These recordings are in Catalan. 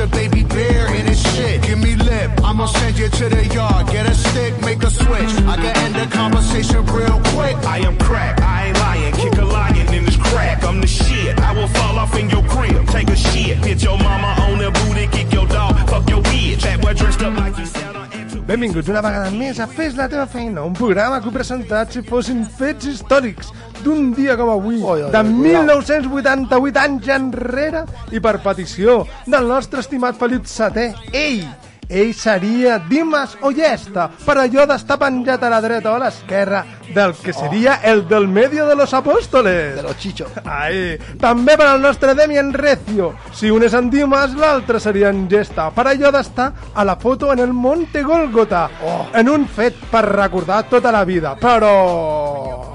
A baby bear in his shit. Give me lip, I'ma send you to the yard. Get a stick, make a switch. I can end the conversation real quick. I am crack, I ain't lying. Kick a lion in his crack, I'm the shit. I will fall off in your crib, take a shit. Hit your mama on the booty, kick your dog, fuck your bitch. That boy dressed up like you said on Benvinguts una vegada més a Fes la teva feina, un programa que he presentat si fossin fets històrics d'un dia com avui, Oi, oi, de oi, 1988 anys enrere, i per petició del nostre estimat Felip VII, ell, ell seria Dimas Ollesta, per allò d'estar penjat a la dreta o a l'esquerra del que seria el del medio de los apóstoles. De los chichos. Ai, també per al nostre Demian Recio. Si un és en Dimas, l'altre seria en Gesta. Per allò d'estar a la foto en el Monte Golgota. Oh. En un fet per recordar tota la vida. Però...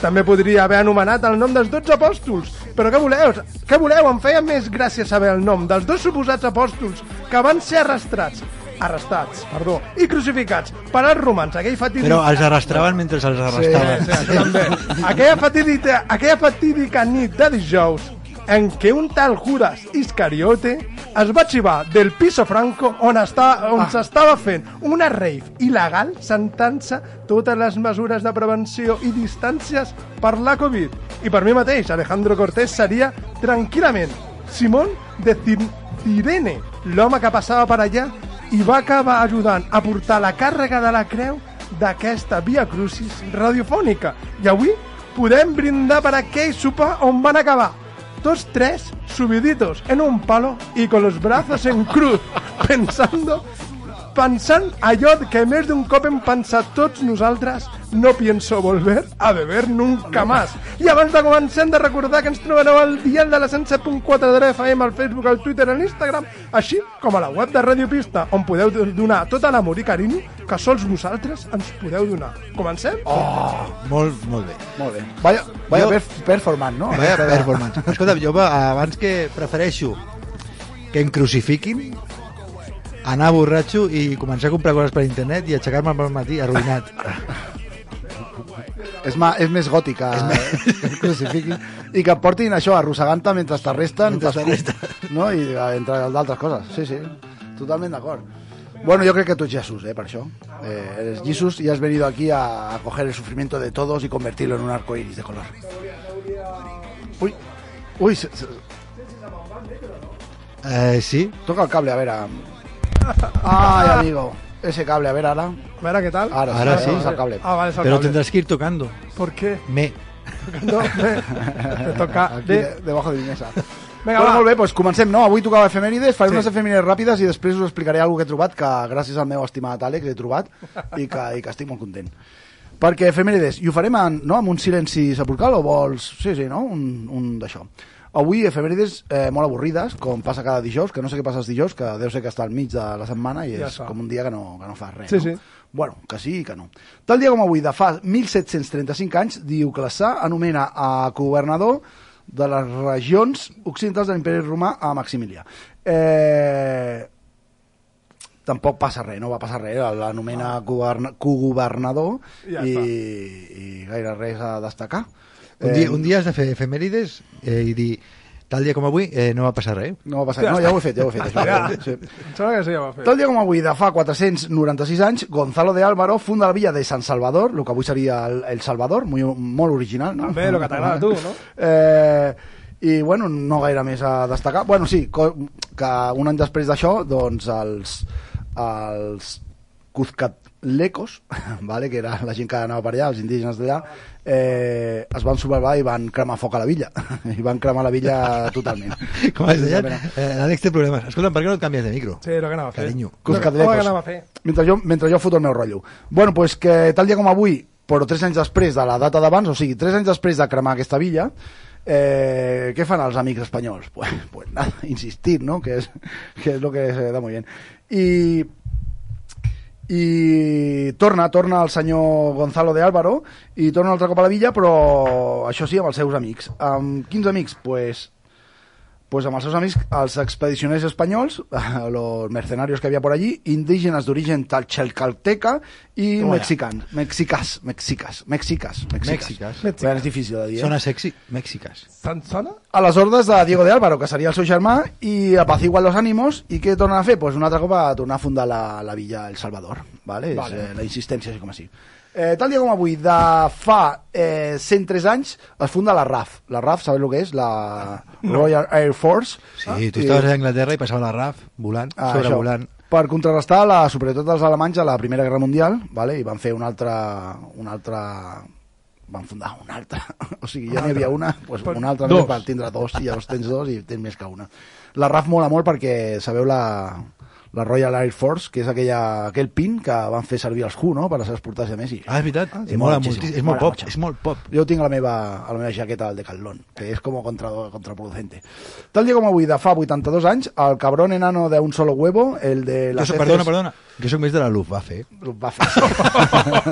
També podria haver anomenat el nom dels 12 apòstols. Però què voleu? Què voleu? Em feia més gràcia saber el nom dels dos suposats apòstols que van ser arrastrats arrestats, perdó, i crucificats per als romans, aquell fatídic... Però els arrastraven mentre els arrestaven. Sí, això també. Aquella fatídica, aquella fatídica nit de dijous en què un tal Judas Iscariote es va xivar del piso franco on està- on Ah. s'estava fent una rave il·legal sentant-se totes les mesures de prevenció i distàncies per la Covid. I per mi mateix, Alejandro Cortés seria tranquil·lament Simón de Cir Cirene, l'home que passava per allà i va acabar ajudant a portar la càrrega de la creu d'aquesta Via Crucis radiofònica. I avui podem brindar per aquell sopar on van acabar tots tres subiditos en un palo y con los brazos en cruz, pensando pensant allò que més d'un cop hem pensat tots nosaltres no pienso volver a beber nunca más. I abans de començar hem de recordar que ens trobareu al dial de la 107.4 de l'FM, al Facebook, al Twitter, a l'Instagram, així com a la web de Radio Pista, on podeu donar tot l'amor i carinyo que sols vosaltres ens podeu donar. Comencem? Oh, molt, molt bé. Molt bé. Vaya, vaya Jo- perf performance, no? Vaya performance. Escolta, jo va- abans que prefereixo que em crucifiquin anar borratxo i començar a comprar coses per internet i aixecar-me al matí arruïnat. És, ma, és més gòtica que et crucifiquin i que portin això arrossegant-te mentre t'arresten Mentre no? i eh, entre d'altres coses sí, sí, totalment d'acord bueno, yo creo que tú es Jesús, ¿eh? Por eso. Eh, eres Jesús y has venido aquí a, a coger el sufrimiento de todos y convertirlo en un arco iris de color. Uy, uy, se- se- Eh, sí, toca el cable, a ver. A... Ay, amigo, ese cable, a ver ahora. A veure què tal? Ahora, Ahora sí, sí. vamos al cable. Ah, vale, és el pero cable. tendrás que ir tocando. ¿Por qué? Me. No, me... Te toca... Aquí, De... de, debajo de mi mesa. Vinga, bueno, va. molt bé, doncs comencem, no? Avui tocava efemèrides, faré Sí. unes efemèrides ràpides i després us explicaré alguna que he trobat, que gràcies al meu estimat Àlex he trobat i que, i que estic molt content. Perquè efemèrides, i ho farem en, no, amb un silenci sepulcral o vols... Sí, sí, no? Un, un d'això. Avui efemèrides eh, molt avorrides, com passa cada dijous, que no sé què passa els dijous, que deu ser que està al mig de la setmana i Ja és està. com un dia que no, que no fa res. Sí, no? sí. Bueno, que sí i que no. Tal dia com avui, de fa 1735 anys, Dioclesà anomena a governador de les regions occidentals de l'imperi romà a Maximilià. Eh, tampoc passa res, no va passar res, l'anomena governa- cogovernador Ja i, i gaire res a destacar. Un dia, un dia has de fer efemèrides eh, i dir, tal dia com avui, eh, no va passar res. No va passar res, no, ja ho he fet, ja ho he fet. Això, Ja. sí. Sembla que sí, ja ho ha fet. Tal dia com avui, de fa 496 anys, Gonzalo de Álvaro funda la villa de San Salvador, el que avui seria el, el Salvador, muy, molt original, no? També, el que t'agrada a tu, no? Eh, I, bueno, no gaire més a destacar. Bueno, sí, que un any després d'això, doncs, els, els Cuzcatlecos, vale, que era la gent que anava per allà, els indígenes d'allà, eh, es van sublevar i van cremar foc a la villa. I van cremar la villa totalment. Com es deien? Eh, L'Àlex té problemes. Escolta'm, per què no et canvies de micro? Sí, el que anava a fer. Carinyo. Cuzcatlecos. Home, què anava a fer? Mentre jo, mentre jo foto el meu rotllo. Bueno, pues que tal dia com avui, però tres anys després de la data d'abans, o sigui, tres anys després de cremar aquesta villa, eh, què fan els amics espanyols? Pues, pues nada, insistir, ¿no? Que es, que es lo que se da muy bien. I, i torna, torna el senyor Gonzalo de Álvaro i torna un altre cop a la villa, però això sí, amb els seus amics. Amb quins amics? Pues, pues amb els seus amics, els expedicioners espanyols, los mercenarios que havia por allí, indígenes d'origen talchalcalteca i mexicans, mexicas, mexicas, mexicas, mexicas. Mexicas. Bé, és difícil de dir, eh? Sona sexy. Te'n sona? a les ordres de Diego de Álvaro, que seria el seu germà, i apacigua los ánimos, i què tornen a fer? Pues un altre cop a tornar a fundar la, la villa El Salvador, vale? Vale. És, eh, la insistència, així com així. Eh, tal dia com avui, de fa eh, 103 anys, es funda la RAF. La RAF, sabeu el que és? La Royal Air Force. Sí, tu estaves a Anglaterra i passava la RAF volant, Ah, això. sobrevolant. Per contrarrestar la superioritat dels alemanys a la Primera Guerra Mundial, vale? i van fer una altra, una altra van fundar una altra. O sigui, ja n'hi havia una, doncs Per- una altra dos. més per tindre dos, i llavors tens dos i tens més que una. La RAF mola molt perquè sabeu la, la Royal Air Force, que és aquella, aquell pin que van fer servir els Who, no?, per a les portades de Messi. Ah, és veritat. sí, mola mola moltíssim. És molt Mola pop, mucho. és molt pop. Jo tinc a la meva, a la meva jaqueta del Decathlon, que és com contra, contraproducente. Tal dia com avui, de fa 82 anys, el cabrón enano de un solo huevo, el de Jo las soc, heces- perdona, perdona. Jo sóc més de la Luftwaffe. Luftwaffe.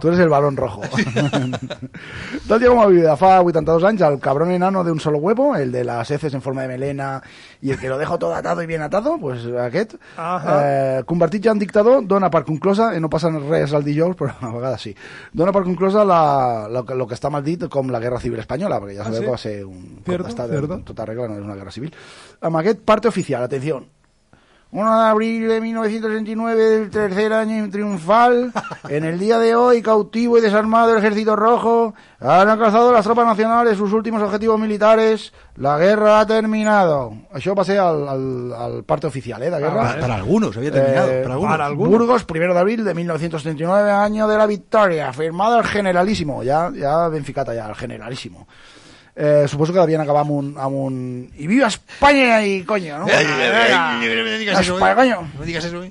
Tú eres el balón rojo. Tal día como hoy, de fa 82 anys, el cabrón enano de un solo huevo, el de las heces en forma de melena i el que lo dejo todo atado y bien atado, pues aquest, Ahà. eh, convertit ja en dictador, dona per conclosa, i no passa res el dijous, però a vegades sí, dona per conclosa la, lo, que, lo que està mal dit com la Guerra Civil Espanyola, perquè ja Ah, sabeu sí? que va ser un Cierto, cop d'estat en tota regla, no és una guerra civil. Amb aquest parte oficial, atenció, 1 de abril de 1969 del tercer año triunfal, en el día de hoy, cautivo y desarmado el ejército rojo, han alcanzado las tropas nacionales sus últimos objetivos militares, la guerra ha terminado. Va ser el, el, el parte oficial, eh, de guerra. Per, per algunos, havia terminat. Eh, algunos. para algunos. Burgos, primero de abril de 1939, año de la victoria, firmado el generalísimo, ja, ja ben ficat allà, el generalísimo. Eh, suposo que devien acabar amb un, amb un... I viva Espanya i coño, no? eso, Espanya, eh. coño. No digas eso, eh.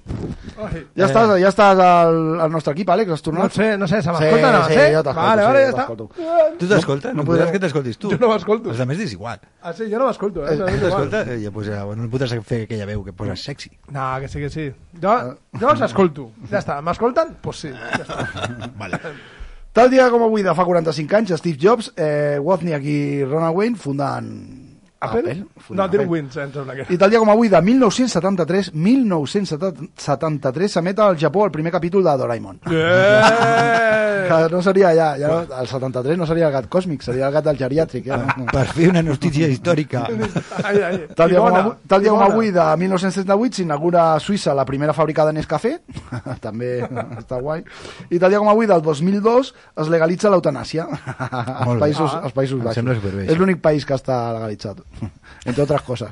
Ai. Ja estàs, ja estàs al, al nostre equip, Àlex, has No tornat? sé, no sé, se Sí, m'escolta, no? sí, sé? jo t'escolto, Vale, sí, vale, jo ja està. Tu t'escoltes? no No, podràs que t'escoltis tu. Jo no m'escolto. Els altres és igual. Ah, sí, jo no m'escolto, eh? Igual. t'escoltes? Eh, ja, pues, ja, bueno, no podràs fer aquella veu que poses sexy. No, que sí, que sí. Jo, jo els escolto. Ja està. M'escolten? Doncs pues sí. Ja està. Vale. Tal dia com avui de fa 45 anys, Steve Jobs, eh, Wozniak i Ronald Wayne funden Apple? funden No, Apple. Wins, em sembla que I tal dia com avui, de 1973, 1973 s'emet al Japó el primer capítol de Doraemon. Yeah. Que no seria ja, ja no, el 73 no seria el gat còsmic, seria el gat del geriàtric. Eh? Per fer una notícia històrica. Ai, ai. Tal dia, com avui, tal dia com avui, de 1978, s'inaugura a Suïssa la primera fàbrica de Nescafé, també està guai, i tal dia com avui, del 2002, es legalitza l'eutanàsia als països, Ah. als països baixos. És l'únic país que està legalitzat, entre altres coses.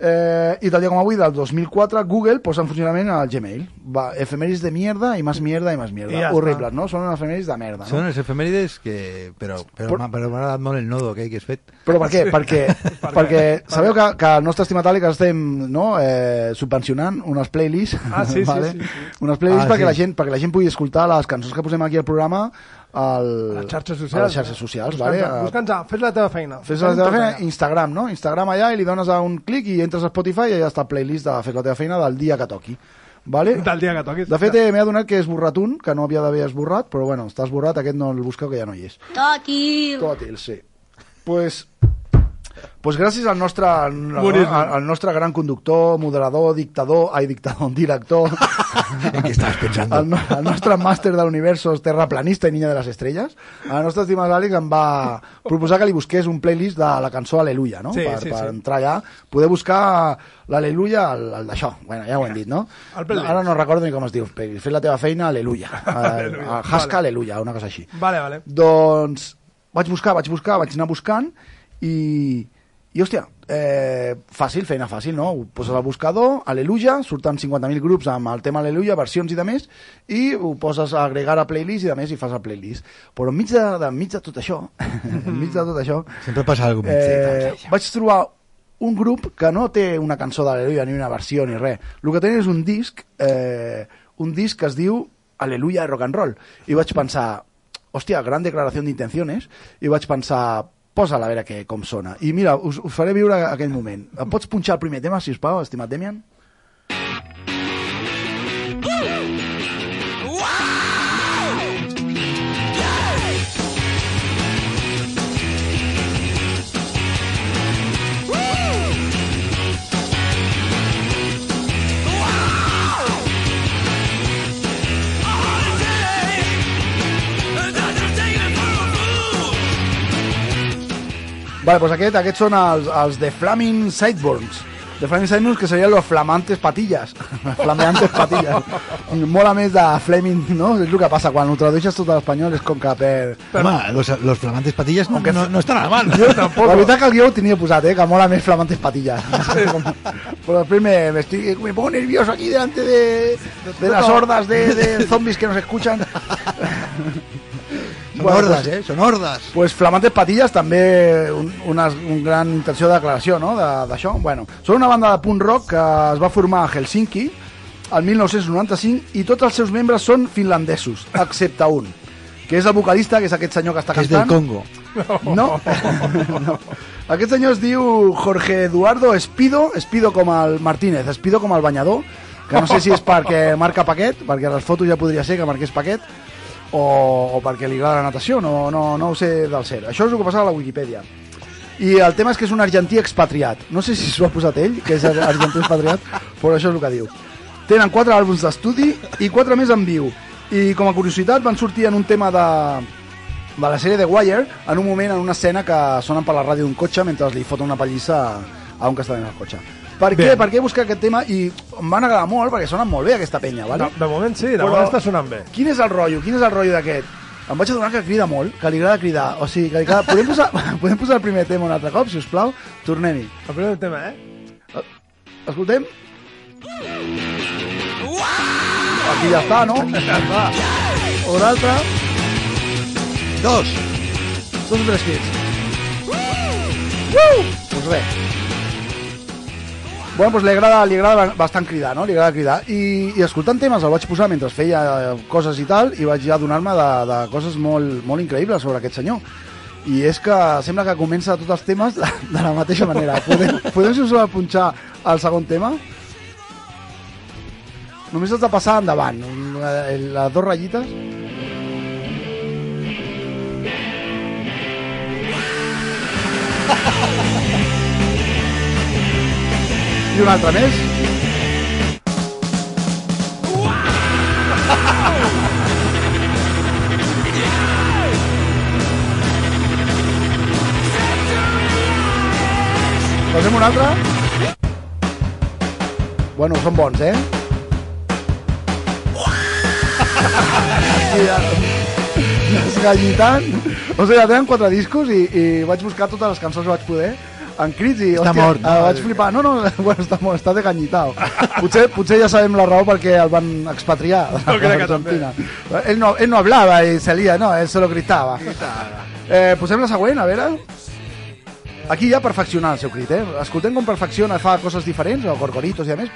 Eh, I tal dia com avui, del 2004, Google posa en funcionament el Gmail. Va, efemèris de mierda i més mierda i més mierda. I ja Horribles, no? Són efemèris de merda, no? Són les efemèrides que... Però, però, Però- m'ha però m'ha agradat molt el nodo que has fet. Però per què? Perquè, Per perquè què? sabeu que, que el nostre estimat Àlex estem no, eh, subvencionant unes playlists, Ah, sí, sí, vale? sí, sí. unes playlists Ah, perquè, sí. la gent, perquè la gent pugui escoltar les cançons que posem aquí al programa al, A les xarxes a socials. les xarxes socials vale? Busca'ns, A- a- fes la teva feina. Fes la teva feina, allà. Instagram, no? Instagram allà i li dones a un clic i entres a Spotify i allà està el playlist de Fes la teva feina del dia que toqui. Vale? Del dia que toquis. De fet, eh, m'he adonat que he esborrat un, que no havia d'haver esborrat, però bueno, està esborrat, aquest no el busqueu, que ja no hi és. Tòtil. Tòtil, sí. Pues, pues gràcies al nostre, al, al, al nostre gran conductor, moderador, dictador, ai, dictador, director, En què estaves pensant? el, el nostre màster de l'universos terraplanista i niña de les estrelles, el nostre estimat Àlex em va proposar que li busqués un playlist de la cançó Aleluia, no? Sí, per, sí, per sí. entrar allà, poder buscar l'Aleluia, el, el d'això, bueno, ja ho hem dit, no? Ara no recordo ni com es diu. Fes la teva feina, Aleluia. Aleluia, Uh, Hasca, vale. Aleluia, una cosa així. Vale, vale. Doncs vaig buscar, vaig buscar, vaig anar buscant i, I, hòstia, eh, fàcil, feina fàcil, no? Ho poses al buscador, Aleluia, surten 50.000 grups amb el tema Aleluia, versions i de més, i ho poses a agregar a playlist i de més i fas el playlist. Però enmig de, de, enmig de tot això, enmig de tot això, Sempre passa alguna eh, cosa. vaig trobar un grup que no té una cançó d'Aleluia ni una versió ni res. El que tenen és un disc, eh, un disc que es diu Aleluia rock and roll. I vaig pensar, hòstia, gran declaració d'intencions, i vaig pensar, posa-la a veure què, com sona. I mira, us, us faré viure aquell moment. Em pots punxar el primer tema, si us plau, estimat Demian? Vale, doncs aquest, aquests són els, els de Flaming Sideburns. De Flaming Sideburns, que serien los flamantes patillas. Flameantes patillas. Mola més de Flaming, no? És el que passa, quan ho tradueixes tot a l'espanyol és com que per... Home, los, los flamantes patillas no, no, no estan a la mano. Jo tampoc. La veritat que el guió ho tenia posat, eh? Que mola més flamantes patillas. Però després me, me, estoy, me pongo nervioso aquí delante de, de las hordas de, de zombies que nos escuchan. Són Bueno, hordes, pues- eh? Són hordes. Pues Flamantes Patillas també un, una, un gran intenció de declaració no? de- d'això. Bueno, són una banda de punk rock que es va formar a Helsinki el 1995 i tots els seus membres són finlandesos, excepte un, que és el vocalista, que és aquest senyor que està Que és del cantant. Congo. No. no. Aquest senyor es diu Jorge Eduardo Espido, Espido com el Martínez, Espido com el banyador, que no sé si és perquè marca paquet, perquè a les fotos ja podria ser que marqués paquet, o, o perquè li agrada la natació, no, no, no ho sé del cert. Això és el que passa a la Wikipedia. I el tema és que és un argentí expatriat. No sé si s'ho ha posat ell, que és argentí expatriat, però això és el que diu. Tenen quatre àlbums d'estudi i quatre més en viu. I com a curiositat van sortir en un tema de, de la sèrie The Wire en un moment, en una escena que sonen per la ràdio d'un cotxe mentre li foten una pallissa a un que està dins el cotxe. Per què? Per què buscar aquest tema? I em van agradar molt perquè sonen molt bé aquesta penya, De, vale? de moment sí, de Però- moment està sonant bé. Quin és el rotllo? Quin és el rotllo d'aquest? Em vaig adonar que crida molt, que li agrada cridar. O sigui, que li agrada... Podem posar, podem posar el primer tema un altre cop, si us plau? Tornem-hi. El primer tema, eh? Escoltem? Aquí ja està, no? Ja està. Un altre. Dos. Dos o tres hits. Uh! Pues res. Bueno, pues li agrada, li agrada bastant cridar, no? Li agrada cridar. I, i escoltant temes el vaig posar mentre feia eh, coses i tal, i vaig ja adonar-me de, de coses molt, molt increïbles sobre aquest senyor. I és que sembla que comença tots els temes de, de la mateixa manera. Podem, podem si us va punxar el segon tema? Només has de passar endavant. eh, Les dues ratllites. I un altre més. Posem un altre. Bueno, són bons, eh? Ja... Desgallitant. O sigui, tenen quatre discos i, i vaig buscar totes les cançons que vaig poder en crits i, Està hòstia, mort, no? eh, vaig flipar. No, no, bueno, està mort, està desgallitau. Potser, potser ja sabem la raó perquè el van expatriar Jo crec que Argentina. Ell no, ell no hablava i salía, no, ell solo gritava. Eh, posem la següent, a veure. Aquí ja perfeccionar el seu crit, eh? Escoltem com perfecciona, fa coses diferents, o gorgoritos i a més.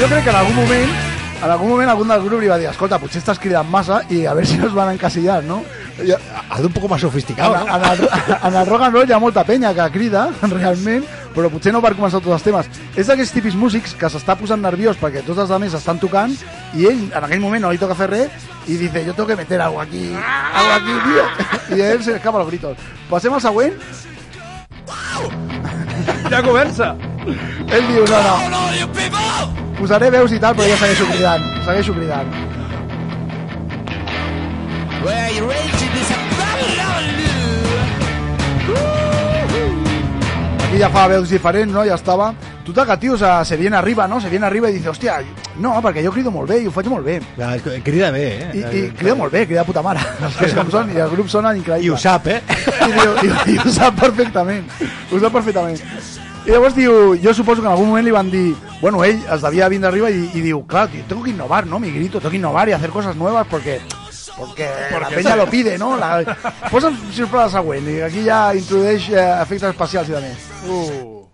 Jo crec que en algun moment en algun moment algun del grup li va dir escolta, potser estàs cridant massa i a veure si no es van encasillar, no? I, Algo un poco más sofisticado, en, ¿no? en, el, en el rock and roll hi ha molta penya que crida, realment, però potser no per començar tots els temes. És d'aquests típics músics que s'està posant nerviós perquè tots els altres estan tocant i ell en aquell moment no li toca fer res i dice, yo tengo que meter algo aquí, algo aquí, tío. I ell se escapa los gritos. Passem al següent. Ja comença! Ell diu, no, no, posaré veus i tal, però ja segueixo cridant, segueixo cridant. Aquí ja fa veus diferents, no? Ja estava. Total, que, tio, se, se viene arriba, no? Se viene arriba i dice, hòstia, no, perquè jo crido molt bé i ho faig molt bé. Ja, Crida bé, eh? I, i crida molt bé, crida puta mare. Les coses com són, i el grup sona increïble. I ho sap, eh? I, diu, i, i ho sap perfectament. Ho sap perfectament. I llavors diu, jo suposo que en algun moment li van dir, bueno, ell es devia vindre arriba i, i diu, claro, tío, tengo que innovar, ¿no? Mi grito, tengo que innovar y hacer cosas nuevas porque porque la peña lo pide, no? La... Posa'm, sisplau, la següent. I aquí ja introdueix eh, efectes especials i de més. Uh.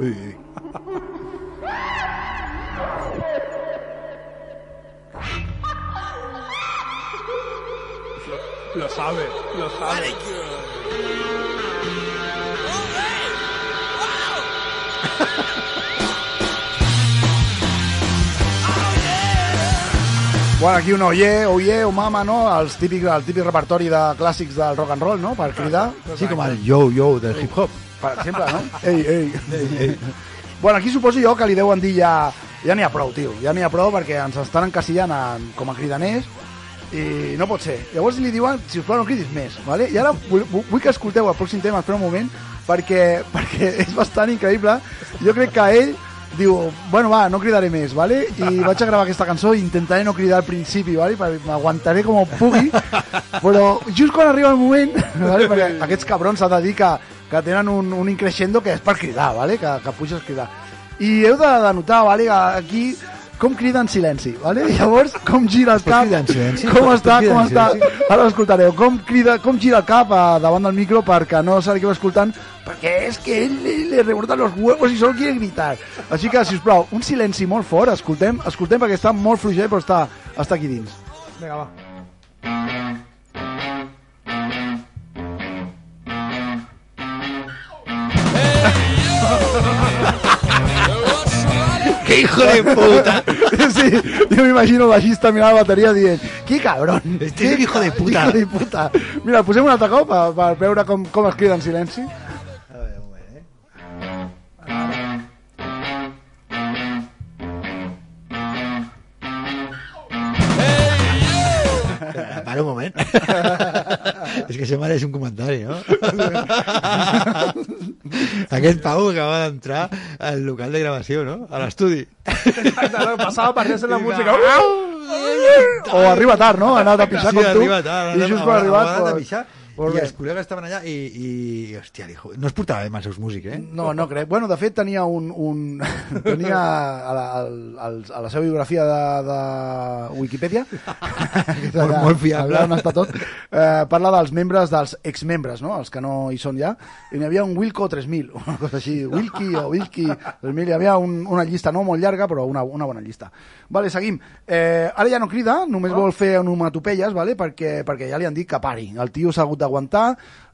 Ui, Lo sabe, lo sabe. Bueno, aquí un oye, oye, o mama, no? Els típics, el típic repertori de clàssics del rock and roll, no? Per cridar, Sí, com el yo-yo del hip-hop. per exemple, no? Ei, ei. Bueno, aquí suposo jo que li deuen dir ja... Ja n'hi ha prou, tio. Ja n'hi ha prou perquè ens estan encasillant en, com a cridaners i no pot ser. Llavors li diuen, si us plau, no cridis més, ¿vale? I ara vull, vull que escolteu el pròxim tema, espera un moment, perquè, perquè és bastant increïble. Jo crec que ell diu, bueno, va, no cridaré més, ¿vale? I vaig a gravar aquesta cançó i intentaré no cridar al principi, ¿vale? Perquè m'aguantaré com pugui, però just quan arriba el moment, ¿vale? perquè aquests cabrons s'ha de dir que, que tenen un, un increixendo que és per cridar, ¿vale? que, que puges a cridar. I heu de, de notar, ¿vale? que aquí com crida en silenci, ¿vale? I llavors com gira el cap, com està, com està, ara l'escoltareu, com, crida, com gira el cap a, davant del micro perquè no se li escoltant, perquè és que ell li, li rebotan los huevos i solo quiere gritar. Així que, si us plau, un silenci molt fort, escoltem, escoltem perquè està molt fluixet, però està, està aquí dins. Vinga, va. ¡Qué hijo de puta! Sí, jo m'imagino el baixista mirant la bateria dient «Qui cabron? Este és un hijo de puta». Hijo de puta. Mira, posem un altre cop per veure com, com es crida en silenci. Para un moment. És que això mereix un comentari, no? Aquest Pau acaba d'entrar al local de gravació, no? A l'estudi. Exacte, no, passava per la música. O arriba tard, no? Ha anat a pixar Sí, com tu. arriba tard, I just quan ha arribat... pues, pues i bé. els col·legues estaven allà i, i hòstia, dijo, no es portava bé amb els seus músics, eh? No, no crec. Bueno, de fet, tenia un... un tenia a la, al, a la seva biografia de, de Wikipedia, que és Molt- molt fiable. allà on està tot, eh, parla dels membres, dels exmembres, no? els que no hi són ja, i n'hi havia un Wilco 3000, una cosa així, Wilky o Wilky 3000, hi havia un, una llista no molt llarga, però una, una bona llista. Vale, seguim. Eh, ara ja no crida, només vol fer onomatopeies, vale? perquè, perquè ja li han dit que pari. El tio s'ha hagut d'aguantar,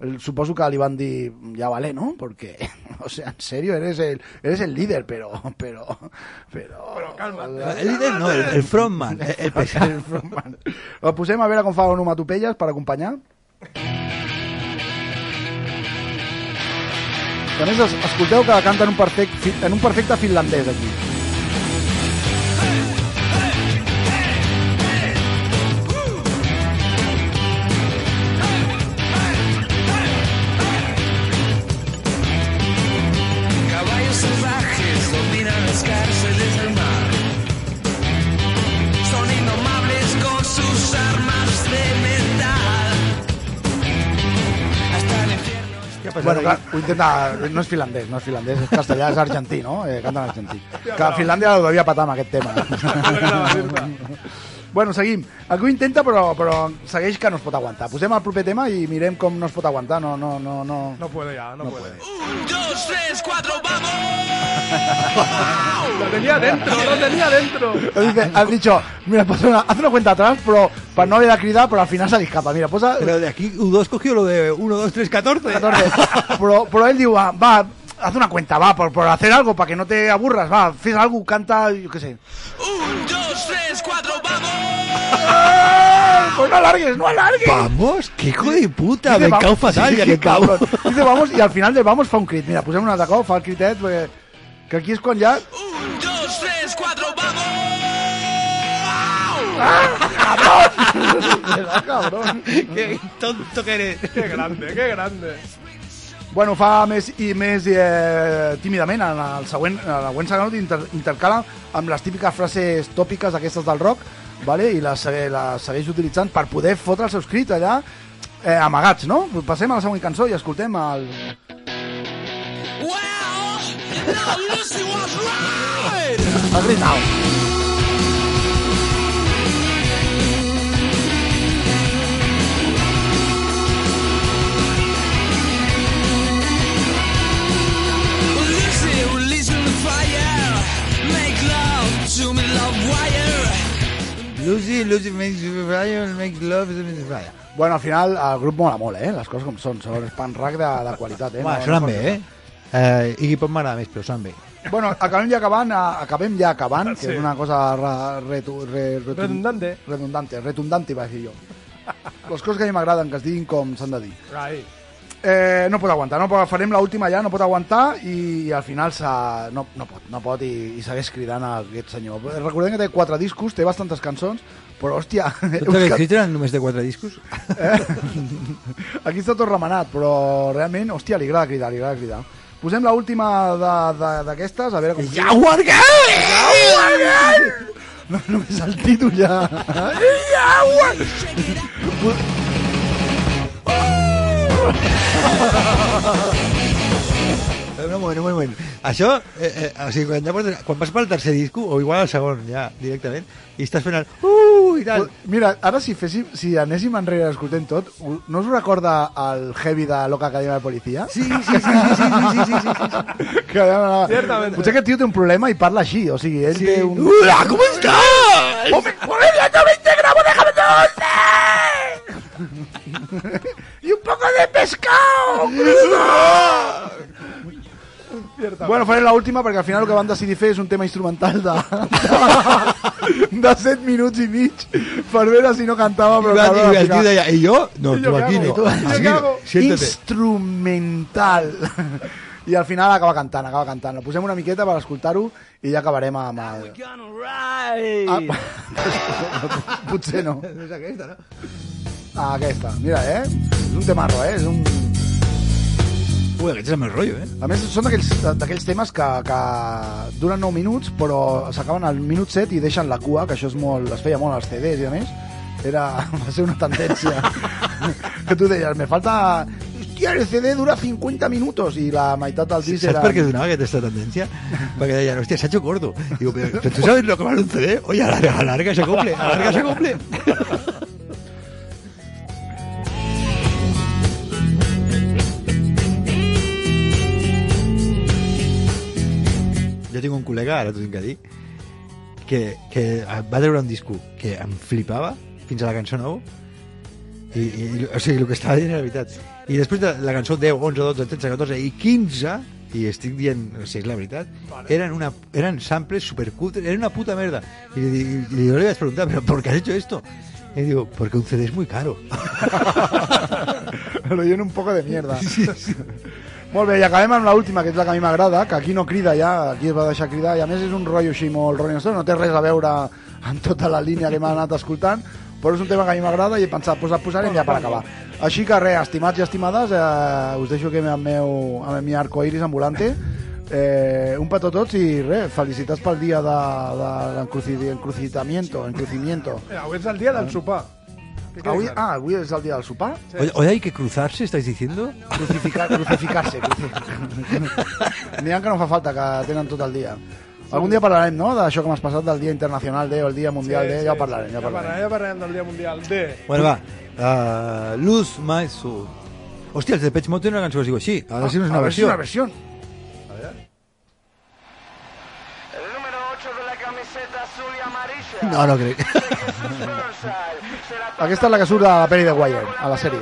el- suposo que li van dir, ja vale, ¿no? Porque, o sea, en serio, eres el, eres el líder, pero, pero, pero... Però calma. El líder no, el, el frontman, el, el pesat. El frontman. El posem a veure com fa onomatopeies per acompanyar. A més, es- escolteu que canta en un, perfecte, en un perfecte finlandès, aquí. Bueno, clar, ho intenta... No és finlandès, no és finlandès, és castellà, és argentí, no? Eh, canta en argentí. Que a Finlàndia ho devia patar amb aquest tema. bueno, seguim. Aquí ho intenta, però, però segueix que no es pot aguantar. Posem el proper tema i mirem com no es pot aguantar. No, no, no, no. No puede ya, no, puede. Un, dos, tres, cuatro, vamos. Lo tenía dentro, lo tenía dentro. Dice, has dicho, mira, posa una, haz una cuenta atrás, pero para no haber de cridar, pero al final se escapa. Mira, posa... Pero de aquí U2 cogió lo de 1, 2, 3, 14. 14. Pero, pero él digo, va, va, haz una cuenta, va, por, por hacer algo, para que no te aburras, va, haz algo, canta, yo qué sé. Un, dos, tres, cuatro, vamos. Pues no alargues, no alargues. Vamos, qué hijo de puta, Dice, me va- cau fatal, sí, ja que cabrón. Dice vamos i al final del vamos fa un crit. Mira, posem un cop, fa el critet, perquè, que aquí és quan ja... Un, dos, tres, cuatro, vamos. Ah, cabrón. Qué tonto que eres. Qué grande, qué grande. Bueno, fa més i més eh, tímidament en el següent, en el següent segment inter, intercala amb les típiques frases tòpiques aquestes del rock vale? i les, les segueix utilitzant per poder fotre els seus crits allà eh, amagats, no? Passem a la següent cançó i escoltem el... Well, now Lucy was right. el Green to me, love wire. Lucy, Lucy makes you fire, makes love, makes you fire. Bueno, al final el grup mola molt, eh? Les coses com són. Són pan rock de, de qualitat, eh? Home, sonen bé, eh? Eh, Iggy Pop m'agrada més, però sonen bé. Bueno, acabem ja acabant, eh, acabem ja acabant, que Sí. és una cosa retu, re, retun- Redundante. redundante, retundante, va dir jo. Les coses que a mi m'agraden, que es diguin com s'han de dir. Right. Eh, no pot aguantar, no pot, farem l'última ja, no pot aguantar i, i al final no, no pot, no pot i, i segueix cridant a aquest senyor. Recordem que té quatre discos, té bastantes cançons, però hòstia... Aquests crits eren només de quatre discos? Aquí està tot remenat, però realment, hòstia, li agrada cridar, li agrada cridar. Posem l'última d'aquestes, a veure com... Jaguar Girl! Jaguar Girl! No, només el títol ja... Jaguar! Un moment, un moment. Això, eh, eh, o sigui, quan, ja portes, quan vas pel tercer disco, o igual al segon, ja, directament, i estàs fent el... Uh, i tal. Mira, ara si, féssim, si anéssim enrere escoltem tot, no us recorda el heavy de Loca Academia de Policia? Sí, sí, sí, sí, sí, sí, sí, sí, sí. Que allà anava- Ciertament. Potser aquest tio té un problema i parla així, o sigui, ell Sí. té un... Hola, ¿cómo estás? ¡Y un poco de pescado! Bueno, farem l'última perquè al final el que van decidir fer és un tema instrumental de, de, de 7 minuts i mig per veure si no cantava I, però va, i el tio deia, i jo? No, I tu aquí no. I jo Aquí no. Instrumental. I al final acaba cantant, acaba cantant. Posem una miqueta per escoltar-ho i ja acabarem amb el... Ah, potser no. És aquesta, no? Ah, aquesta. Mira, eh? És un temarro, eh? És un... Ui, aquest és el meu rotllo, eh? A més, són d'aquells temes que, que duren 9 minuts, però s'acaben al minut 7 i deixen la cua, que això és molt, es feia molt als CDs i a més. Era, va ser una tendència. que tu deies, me falta... Hòstia, el CD dura 50 minutos i la meitat del disc Saps era... per què donava aquesta tendència? Perquè deien, hòstia, s'ha hecho corto. Digo, pero ¿tú sabes lo que vale un CD? Oye, alarga, alarga ese cumple, alarga ese cumple. Jo tinc un col·lega, ara t'ho tinc que dir, que, que va treure un disco que em flipava fins a la cançó nou i, i, o sigui, el que estava dient era veritat. I després de la cançó 10, 11, 12, 13, 14 i 15 i estic dient, o sigui, és la veritat eren, una, eren samples supercutres era una puta merda. I li, li vaig preguntar, però ¿por qué has hecho esto? y digo, porque un CD es muy caro. Lo lleno un poco de mierda. Molt bé, i acabem amb l'última, que és la que a mi m'agrada, que aquí no crida ja, aquí es va deixar cridar, i a més és un rotllo així molt Rolling Stone, no té res a veure amb tota la línia que m'ha anat escoltant, però és un tema que a mi m'agrada i he pensat, pues posarem ja per acabar. Així que res, estimats i estimades, eh, us deixo aquí amb meu, amb el meu arcoiris ambulante, eh, un petó a tots i res, felicitats pel dia de, de l'encrucijamiento, encrucimiento. Avui és el dia del sopar. Avui, ah, avui és el dia del sopar? Oye, oye, hay que cruzarse, ¿estáis diciendo? Crucificar, crucificar-se. ha que no fa falta, que tenen tot el dia. Algun dia parlarem, no?, d'això que m'has passat del Dia Internacional de o el Dia Mundial de... Ja ho parlarem, ja ho parlarem. Ja parlarem del Dia Mundial de... Bueno, va. Uh, Lose My Soul. Hòstia, els de Pech Mode tenen una cançó que es diu així. A veure si no és una A veure si versió. una versió. No, no creo. Aquí está la que de a Penny de Wire, a la serie.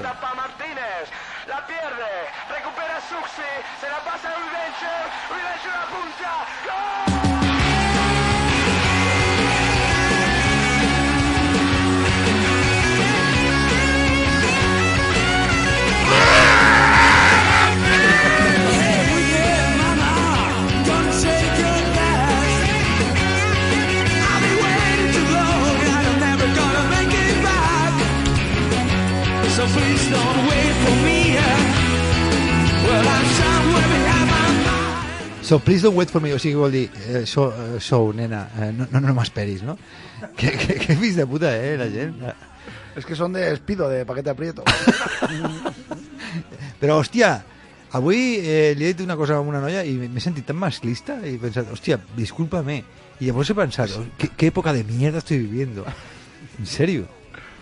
So please don't wait for me, o sigui, vol dir, eh, so, eh, sou, nena, eh, no, no, no m'esperis, no? Que, que, que fills de puta, eh, la gent. Es que son de espido, de paquete aprieto. Però, hòstia, avui eh, li he dit una cosa a una noia i m'he sentit tan masclista i he pensat, hòstia, discúlpame. I llavors he pensat, "Oh, ¿qué, qué época de mierda estoy viviendo? En serio.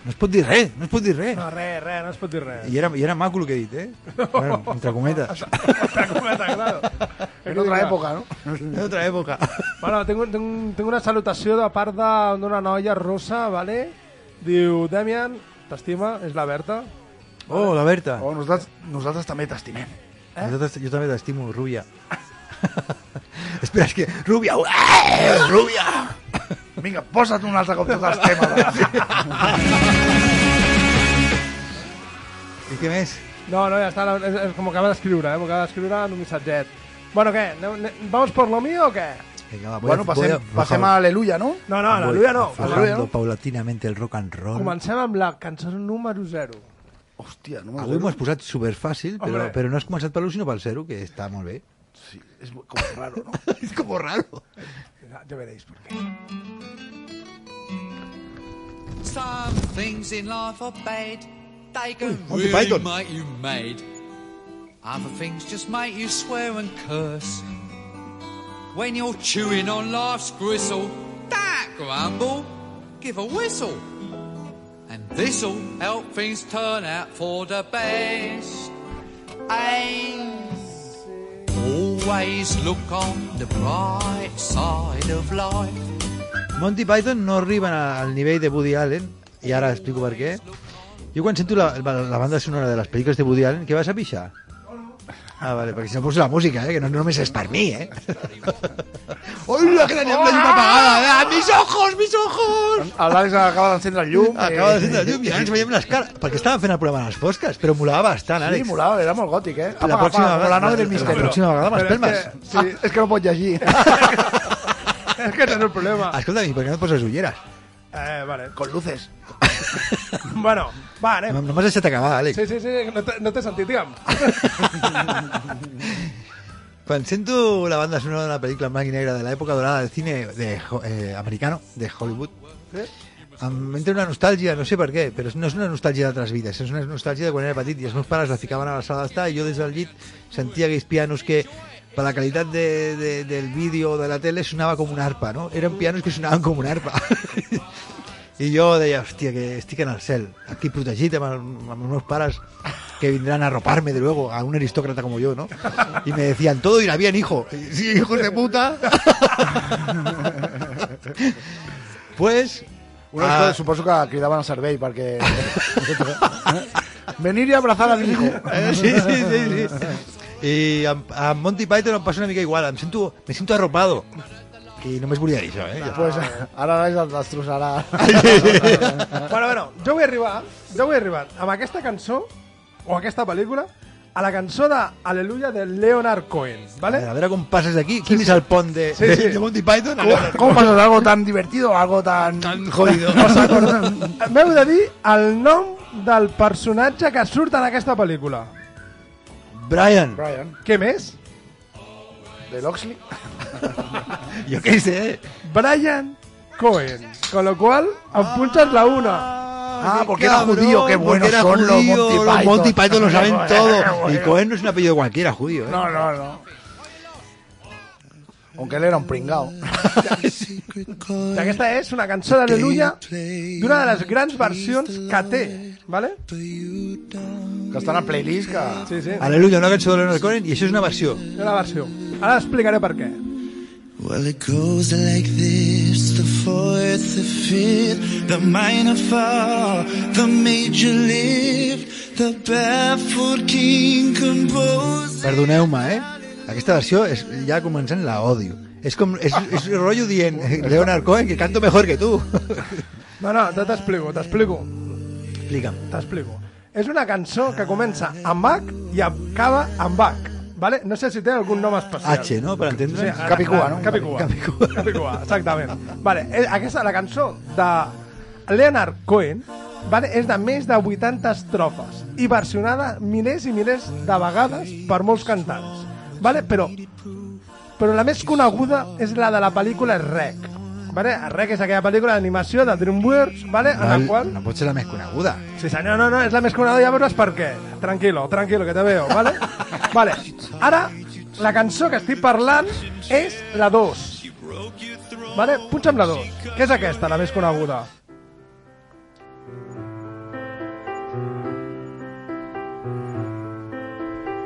No es pot dir res, no es pot dir res. No, res, res, no es pot dir res. I era, i era maco el que he dit, eh? Bueno, entre cometes. Otra cometa, claro. En otra época, ¿no? En otra època. Bueno, tinc, un- tinc, tinc una salutació de part de- d'una noia rossa, vale? Diu, Demian, t'estima, és la Berta. Oh, la Berta. Oh, nosaltres, nosaltres també t'estimem. Eh? Nosaltres, jo també t'estimo, Rubia. Espera, és que... Rubia! Eh, Rubia! Vinga, posa't un altre cop tots els temes. I què més? No, no, ja està, és, és com acaba d'escriure, eh? Acaba d'escriure en un missatget. Bueno, ne- ¿Vamos por lo mío o què? Venga, bueno, voy a- passem a Aleluya, no? No, no, voy aleluia no. Aleluia no. paulatinamente el rock and roll. Comencem amb la cançó número 0. Hòstia, no Avui m'ho has posat superfàcil, però, Hombre. però no has començat per l'1 sinó pel 0, que està molt bé. Sí, és com raro, no? és com raro. Ja, ja veréis por qué. Some things in life are bad. They can Monty really Python. make you mad. Other things just make you swear and curse. When you're chewing on life's gristle, don't grumble, give a whistle. And this'll help things turn out for the best. And always look on the bright side of life. Monty Python no arriben al nivell de Woody Allen, i ara explico per què. Jo quan sento la, la banda sonora de les pel·lícules de Woody Allen, què vas a pixar? Ah, vale, perquè si no poso la música, eh, que no només és per mi, eh? Hola, que teníem la llum apagada! Ah, mis ojos, mis ojos! L'Àlex acaba d'encendre el llum. Acaba de eh, la llum i ara ens veiem les cares. Perquè estàvem fent el programa a les fosques, però molava bastant, Sí, Àlex. molava, era molt gòtic, eh? La pròxima Apa, vegada- la del la misteri. pròxima vegada és m'espelmes. que- Sí, és que no pot llegir. És que tens el problema. Escolta'm, i per què no et poses ulleres? Eh, vale. Con luces. Bueno, va, anem. No, no m'has deixat acabar, Àlex. Sí, sí, sí, no t'he no sentit, digue'm. Quan sento la banda sonora de una pel·lícula en blanc i negre de l'època dorada del cine de, eh, americano, de Hollywood, em entra una nostàlgia, no sé per què, però no és una nostàlgia d'altres vides, és una nostàlgia de quan era petit i els meus pares la ficaven a la sala d'estar i jo des del llit sentia aquells pianos que per la qualitat de, de, del vídeo o de la tele sonava com una arpa, no? Eren pianos que sonaven com una arpa. I jo deia, hòstia, que estic en el cel, aquí protegit amb, el, amb els meus pares que vendrán a arroparme de luego a un aristócrata como yo, ¿no? Y me decían, todo irá bien, hijo. Y, Sí, hijos de puta. pues... Una ah, cosa, suposo que cridaven al servei perquè... Venir i abrazar al hijo. eh, sí, sí, sí, sí. I amb, amb Monty Python em passa una mica igual. Em sento, me siento arropado. I només volia dir això, eh? Ja. Pues, ara l'Àlex el destrossarà. bueno, bueno, jo vull arribar, jo vull arribar amb aquesta cançó, o aquesta pel·lícula, a la cançó de Aleluya de Leonard Cohen, A ¿vale? veure, a veure com passes d'aquí. Quin és el pont de, Sí, de, sí. de Monty Python? A ¿Cómo, pasas de algo tan divertido a algo tan... tan jodido. M'heu de dir el nom del personatge que surt en aquesta pel·lícula. Brian, Brian, Què més? De l'Oxley. jo què sé. Brian Cohen. Con lo cual, punxes la una. Ah, qué porque era judío, qué buenos era son los judío, Los. Monty Python lo saben Qué todo. Y Cohen no es un apellido cualquiera judío, ¿eh? No, no, no. Aunque él era un pringao. Aquesta és una cançó d'Aleluya d'una de les grans versions que té, ¿vale? Que està en el playlist que... Sí, sí, Aleluya, una cançó de Leonard Cohen i això és una versió. una versió. Ara explicaré per què. Well, it goes like this the fourth, the fifth, the minor fall, the major lift, the barefoot king composed. Perdoneu-me, eh? Aquesta versió és, ja començant la odio. És com, és, és rotllo dient Leonard Cohen que canto mejor que tu. No, no, te t'explico, t'explico, Explica'm. t'explico. És una cançó que comença amb H i acaba amb H, ¿vale? No sé si té algun nom especial. H, no? Per entendre? ara- Capicua, no? Capicua. Capicua. Capicua, exactament. Vale, eh, aquesta, la cançó de Leonard Cohen vale? és de més de 80 estrofes i versionada milers i milers de vegades per molts cantants. Vale? Però, però la més coneguda és la de la pel·lícula Rec. Vale? Rec és aquella pel·lícula d'animació de DreamWorks, vale? en la No, qual... no pot ser la més coneguda. Sí, senyor, no, no, és la més coneguda, ja veuràs per què. Tranquilo, tranquilo, que te veo, vale? vale, ara, la cançó que estic parlant és la 2. Vale, punxa'm la 2. Què és aquesta, la més coneguda?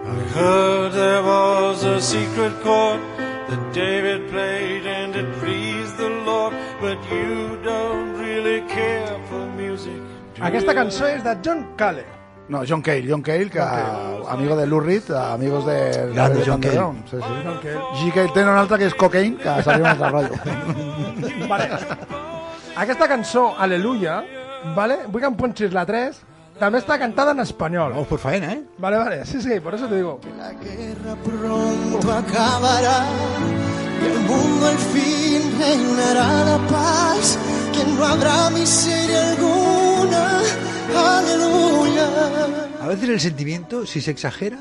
I heard there was a secret chord that David played and it pleased the Lord, but you don't really care for music. Aquesta cançó és de John Cale. No, John Cale, John Cale, que amigo de Lou Reed, amigos de... Grande de John Cale. Sí, sí. John Cale. G. Cale té un altre que és Cocaine, que seria un altre rotllo. Vale. Aquesta cançó, Aleluya, vale? vull que em punxis la 3, també està cantada en espanyol. Vamos por faena, ¿eh? Vale, vale, sí, sí, por eso te digo. La guerra pronto acabará y el mundo al fin reinará la paz, que no habrá miseria alguna. Aleluya. A veces el sentimiento, si se exagera,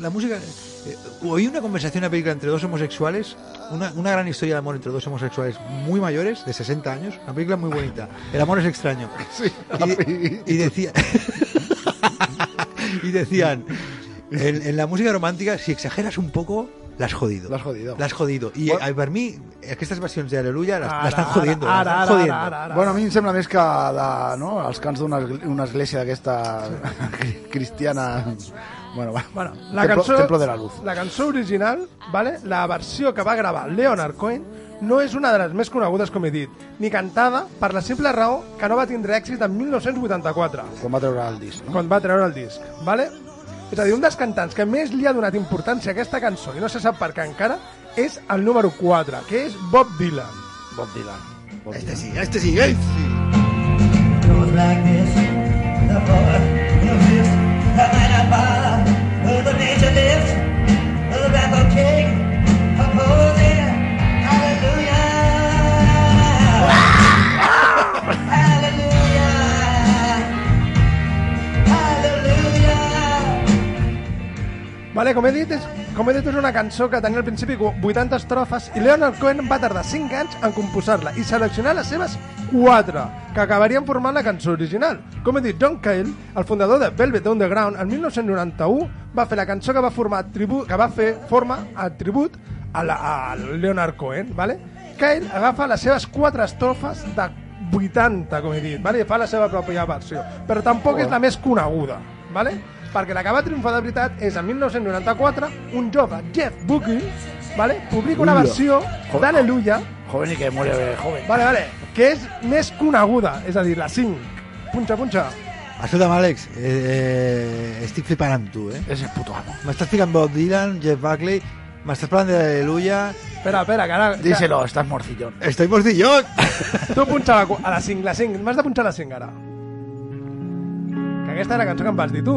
la música... eh, oí una conversación, una película entre dos homosexuales, una, una gran historia de amor entre dos homosexuales muy mayores, de 60 años, una película muy bonita. El amor es extraño. y, y decía... y decían, en, en la música romántica, si exageras un poco, la has jodido. L'has jodido. La has jodido. I Bueno. eh, per mi, aquestes versions d'Aleluia Ara, l'estan ara, jodiendo. ara, ara, jodiendo. ara, ara, ara. Bueno, a mi em sembla més que de, no, els cants d'una esgl- una església d'aquesta cristiana... Bueno, va. Bueno, la templo, cançó, templo de la luz. la cançó original, vale? la versió que va gravar Leonard Cohen, no és una de les més conegudes, com he dit, ni cantada per la simple raó que no va tindre èxit en 1984, Quan va treure el disc, no? quan va treure el disc. Vale? És a dir, un dels cantants que més li ha donat importància a aquesta cançó, i no se sap per què encara, és el número 4, que és Bob Dylan. Bob Dylan. Bob Este sí, este sí, este sí. Goes like this, the fourth, the fifth, the bar, Vale, com he dit, és, com he dit, és una cançó que tenia al principi 80 estrofes i Leonard Cohen va tardar 5 anys en composar-la i seleccionar les seves 4, que acabarien formant la cançó original. Com he dit, John Cale, el fundador de Velvet Underground, el 1991 va fer la cançó que va formar tribu, que va fer forma a tribut a, la, a Leonard Cohen, vale? Cale agafa les seves 4 estrofes de 80, com he dit, vale? i fa la seva pròpia versió. Però tampoc és la més coneguda, vale? Perquè la que va triomfar de veritat és en 1994 un jove, Jeff Buckley, vale? publica una Ula. versió d'Aleluia, Joven i que muere joven. vale, vale, que és més coneguda, és a dir, la 5. Punxa, punxa. Escolta'm, Àlex, eh, eh, estic flipant amb tu, eh? És el puto amo. M'estàs ficant Bob Dylan, Jeff Buckley, m'estàs parlant d'Aleluia... Espera, espera, que ara... Díselo, estás morcillón. Estoy morcillón! Tu punxa la, cu- a la 5, la 5. M'has de punxar la 5 ara. Que aquesta és la cançó que em vas dir tu.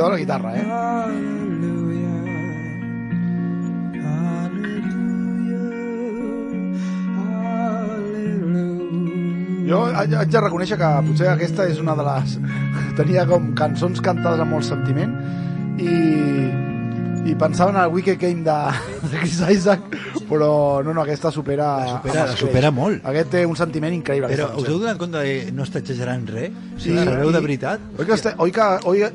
Cuidado la guitarra, eh? Jo haig de reconèixer que potser aquesta és una de les... Tenia com cançons cantades amb molt sentiment i, i pensava en el Wicked Game de, de Chris Isaac, però no, no, aquesta supera... La supera- la supera molt. Aquest té un sentiment increïble. Però us heu donat compte que no està exagerant res? Sí, Sí, sabeu de i- veritat? Oi que, este, oi que oi,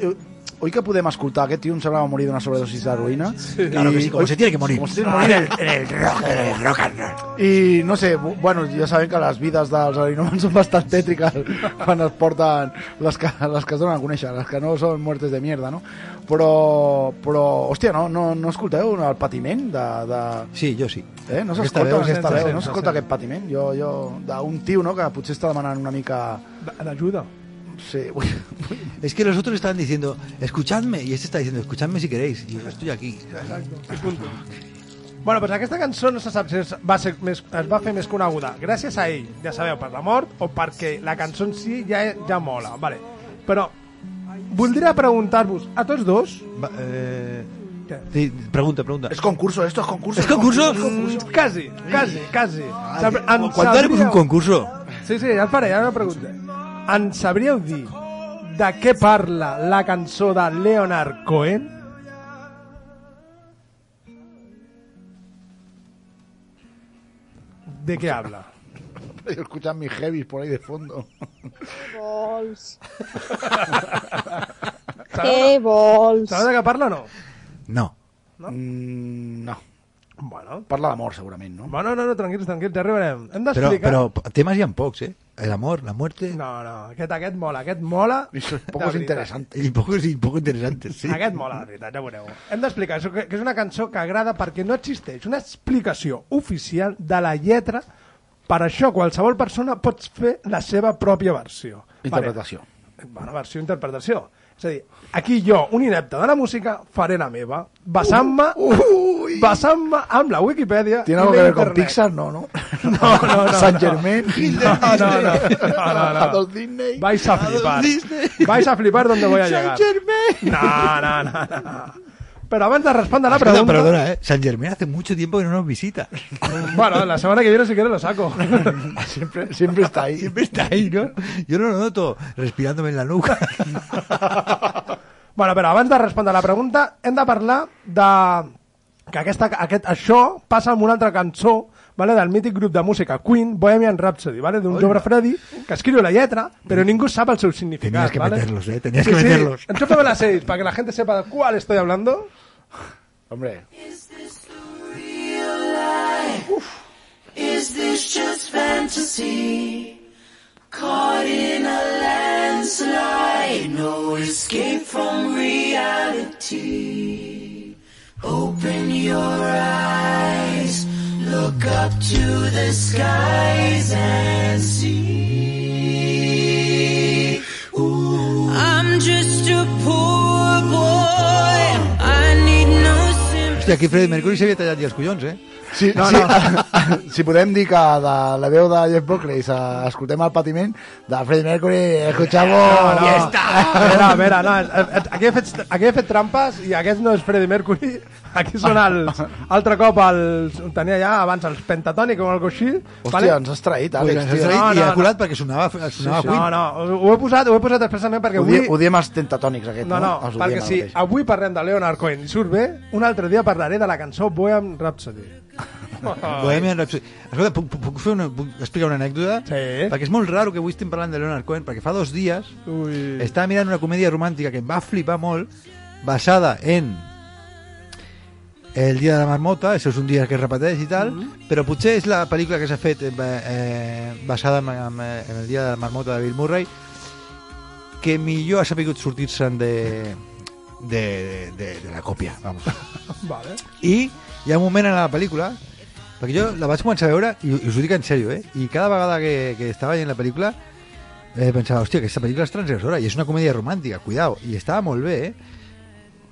oi que podem escoltar? Aquest tio em semblava morir d'una sobredosis d'heroïna. Sí, Claro que sí, como se tiene que morir. Como se tiene que morir en el, en el rock, en el rock and roll. I no sé, bu- bueno, ja sabem que les vides dels heroïnomans són bastant tètriques quan es porten les que, les que es donen a conèixer, les que no són muertes de mierda, no? Però, però hòstia, no, no, no escolteu el patiment de... de... Sí, jo sí. Eh? No Aquesta s'escolta veu, aquesta sense veu, sense no s'escolta sense. aquest patiment. Jo, jo, d'un tio, no?, que potser està demanant una mica... D'ajuda. Sí, vull... Es que los otros estaban diciendo, escuchadme, y este está diciendo, escuchadme si queréis. Y yo estoy aquí. I. Bueno, doncs aquesta cançó no se sap si es va, ser més, es va fer més coneguda gràcies a ell, ja sabeu, per la mort o perquè la cançó en si ja, ja mola. Vale. Però voldria preguntar-vos a tots dos... Va, eh, Què? sí, pregunta, pregunta. Es concurso, esto es concurso. ¿Es concurso? Mm, quasi, quasi, quasi. ¿Cuándo haremos un sabríeu- concurso? Sí, sí, ja el faré, ara la pregunta. En sabríeu dir de què parla la cançó de Leonard Cohen? ¿De qué habla? Yo escuchan mis heavies por ahí de fondo. vols? Què vols? Sabeu de què parla o no? No. No? Mm, no. Bueno, Parla d'amor, segurament, no? bueno, no, no, tranquils, tranquils, ja arribarem. Hem Pero, d'explicar... pero temas ya en pocs, ¿eh? El amor, la muerte. No, no, aquest, aquest mola, aquest mola... Eso es de poco veritat. interesante. Y poco, y poco interesante, sí. Aquest mola, de veritat, ja veureu. Hem d'explicar això, que que és una cançó que agrada perquè no existeix una explicació oficial de la lletra per això qualsevol persona pot fer la seva pròpia versió. Interpretació. Vale. Bueno, versió, interpretació. És a dir, aquí jo, un inepte de la música, faré la meva, basant-me basant-me amb la Wikipedia ¿Tiene algo que ver con. Pixar? No, no. No, no, no. San. Germain. No, no, no. no, no, no. Disney. Vais a flipar. Vais a flipar donde voy a llegar. No, no, no, no. Pero antes de responder la Escolta, pregunta... perdona, ¿eh? San Germán hace mucho tiempo que no nos visita. Bueno, la semana que viene si quieres lo saco. Siempre, siempre está ahí. Siempre está ahí, ¿no? Yo no lo noto respirándome en la nuca. bueno, però abans de respondre la pregunta, hem de parlar de que aquesta, aquest, això passa amb una altra cançó vale, del mític grup de música Queen, Bohemian Rhapsody, vale, d'un jove Freddy que escriu la lletra, però ningú sap el seu significat. Tenías que vale? meterlos, ¿eh? Tenías Sí, que sí, meterlos. enchúfame las seis, para que la gente sepa de cuál estoy hablando. Hombre. Is this just fantasy? Caught in a landslide, no escape from reality. Open your eyes, look up to the skies and see. Ooh. I'm just a poor boy, I need no sympathy. Hòstia, aquí Freddie Mercury s'havia tallat ja els collons, eh? Sí, no, sí, si podem dir que de la veu de Jeff Buckley escoltem el patiment de Freddie Mercury, escuchamos... No, no. A veure, a veure, no, eh, aquí he, fet, aquí he fet trampes i aquest no és Freddie Mercury, aquí són els... Altre cop els, tenia ja abans els Pentatonic o alguna així. Hòstia, ens has traït, Pues Àlex, ens has traït No, i no, ha no. colat perquè sonava, sonava No, Queen. no, ho he posat, ho he posat expressament perquè Ho, avui... ho diem els tentatònics, aquest, No, no? no, Els perquè si avui parlem de Leonard Cohen i surt bé, un altre dia parlaré de la cançó Bohemian Rhapsody. Bohemian Rhapsody. Escolta, puc, puc, fer una, puc explicar una anècdota? Sí. Perquè és molt raro que avui estem parlant de Leonard Cohen, perquè fa dos dies Ui. estava mirant una comèdia romàntica que em va flipar molt, basada en El dia de la marmota, això és un dia que es repeteix i tal, però potser és la pel·lícula que s'ha fet eh, eh, basada en, en, en el dia de la marmota de Bill Murray que millor ha sapigut sortir-se'n de, de, de, de la còpia, vamos. Vale. I hi ha un moment en la pel·lícula perquè jo la vaig començar a veure i, i us ho dic en sèrio, eh? I cada vegada que, que estava veient la pel·lícula eh, pensava, hòstia, aquesta pel·lícula és transgressora i és una comèdia romàntica, cuidao, i estava molt bé, eh?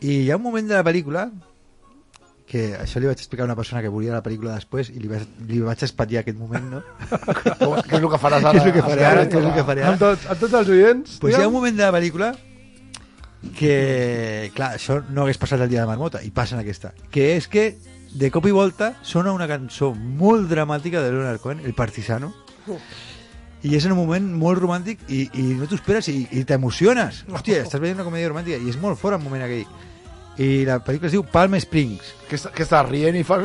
I hi ha un moment de la pel·lícula que això li vaig explicar a una persona que volia la pel·lícula després i li vaig, li vaig espatllar aquest moment, no? Què és el que faràs ara? Què és el que faré ara? Què és el que faré Amb, ara? tots, amb tots els oients... Pues hi ha un moment de la pel·lícula que, clar, això no hagués passat el dia de Marmota, i passa en aquesta, que és que de cop i volta sona una cançó molt dramàtica de Leonard Cohen, El Partisano, i és en un moment molt romàntic i, i no t'ho esperes i, i t'emociones. Hòstia, estàs veient una comèdia romàntica i és molt fort el moment aquell. I la pel·lícula es diu Palm Springs. Que, està- que estàs rient i fas...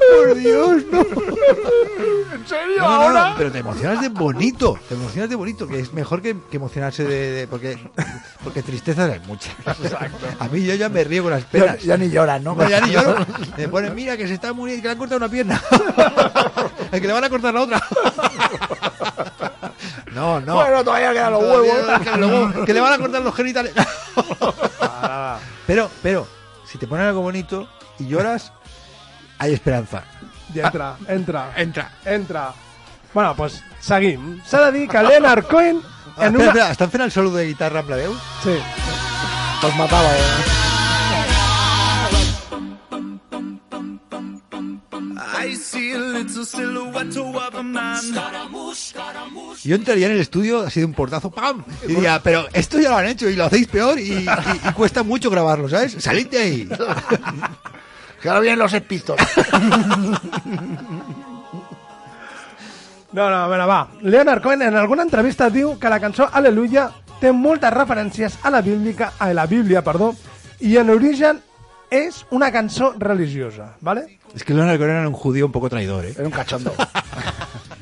Por Dios, no. ¿En serio? No, no, no, pero te emocionas de bonito, te emocionas de bonito, que es mejor que, que emocionarse de, de- porque porque tristezas hay muchas. A mí yo ya me río con las penas. ya ni lloras, ¿no? Ya ni lloro. Me ponen, mira que se está muriendo, que le han cortado una pierna. El que le van a cortar la otra. No, no. Bueno, todavía quedan los Todavía huevos. no, que, los huevos, que le van a cortar los genitales. Pero, pero, si te ponen algo bonito y lloras, hay esperanza. I entra, entra, Entra. entra. Bueno, doncs seguim. S'ha de dir que Leonard Cohen Ah, en espera, una... espera, estan fent el solo de guitarra amb la veu? Sí. Los mataba, eh. Yo entraría en el estudio así de un portazo, ¡pam! Y diría, pero esto ya lo han hecho y lo hacéis peor y, y- y cuesta mucho grabarlo, ¿sabes? ¡Salid de ahí! Que ahora vienen los Sex No, no, a veure, va. Leonard Cohen en alguna entrevista diu que la cançó Aleluia té moltes referències a la Bíblia, a la Bíblia, perdó, i en origen és una cançó religiosa, ¿vale? Es que Leonard Cohen era un judío un poco traidor, ¿eh? Era un cachondo.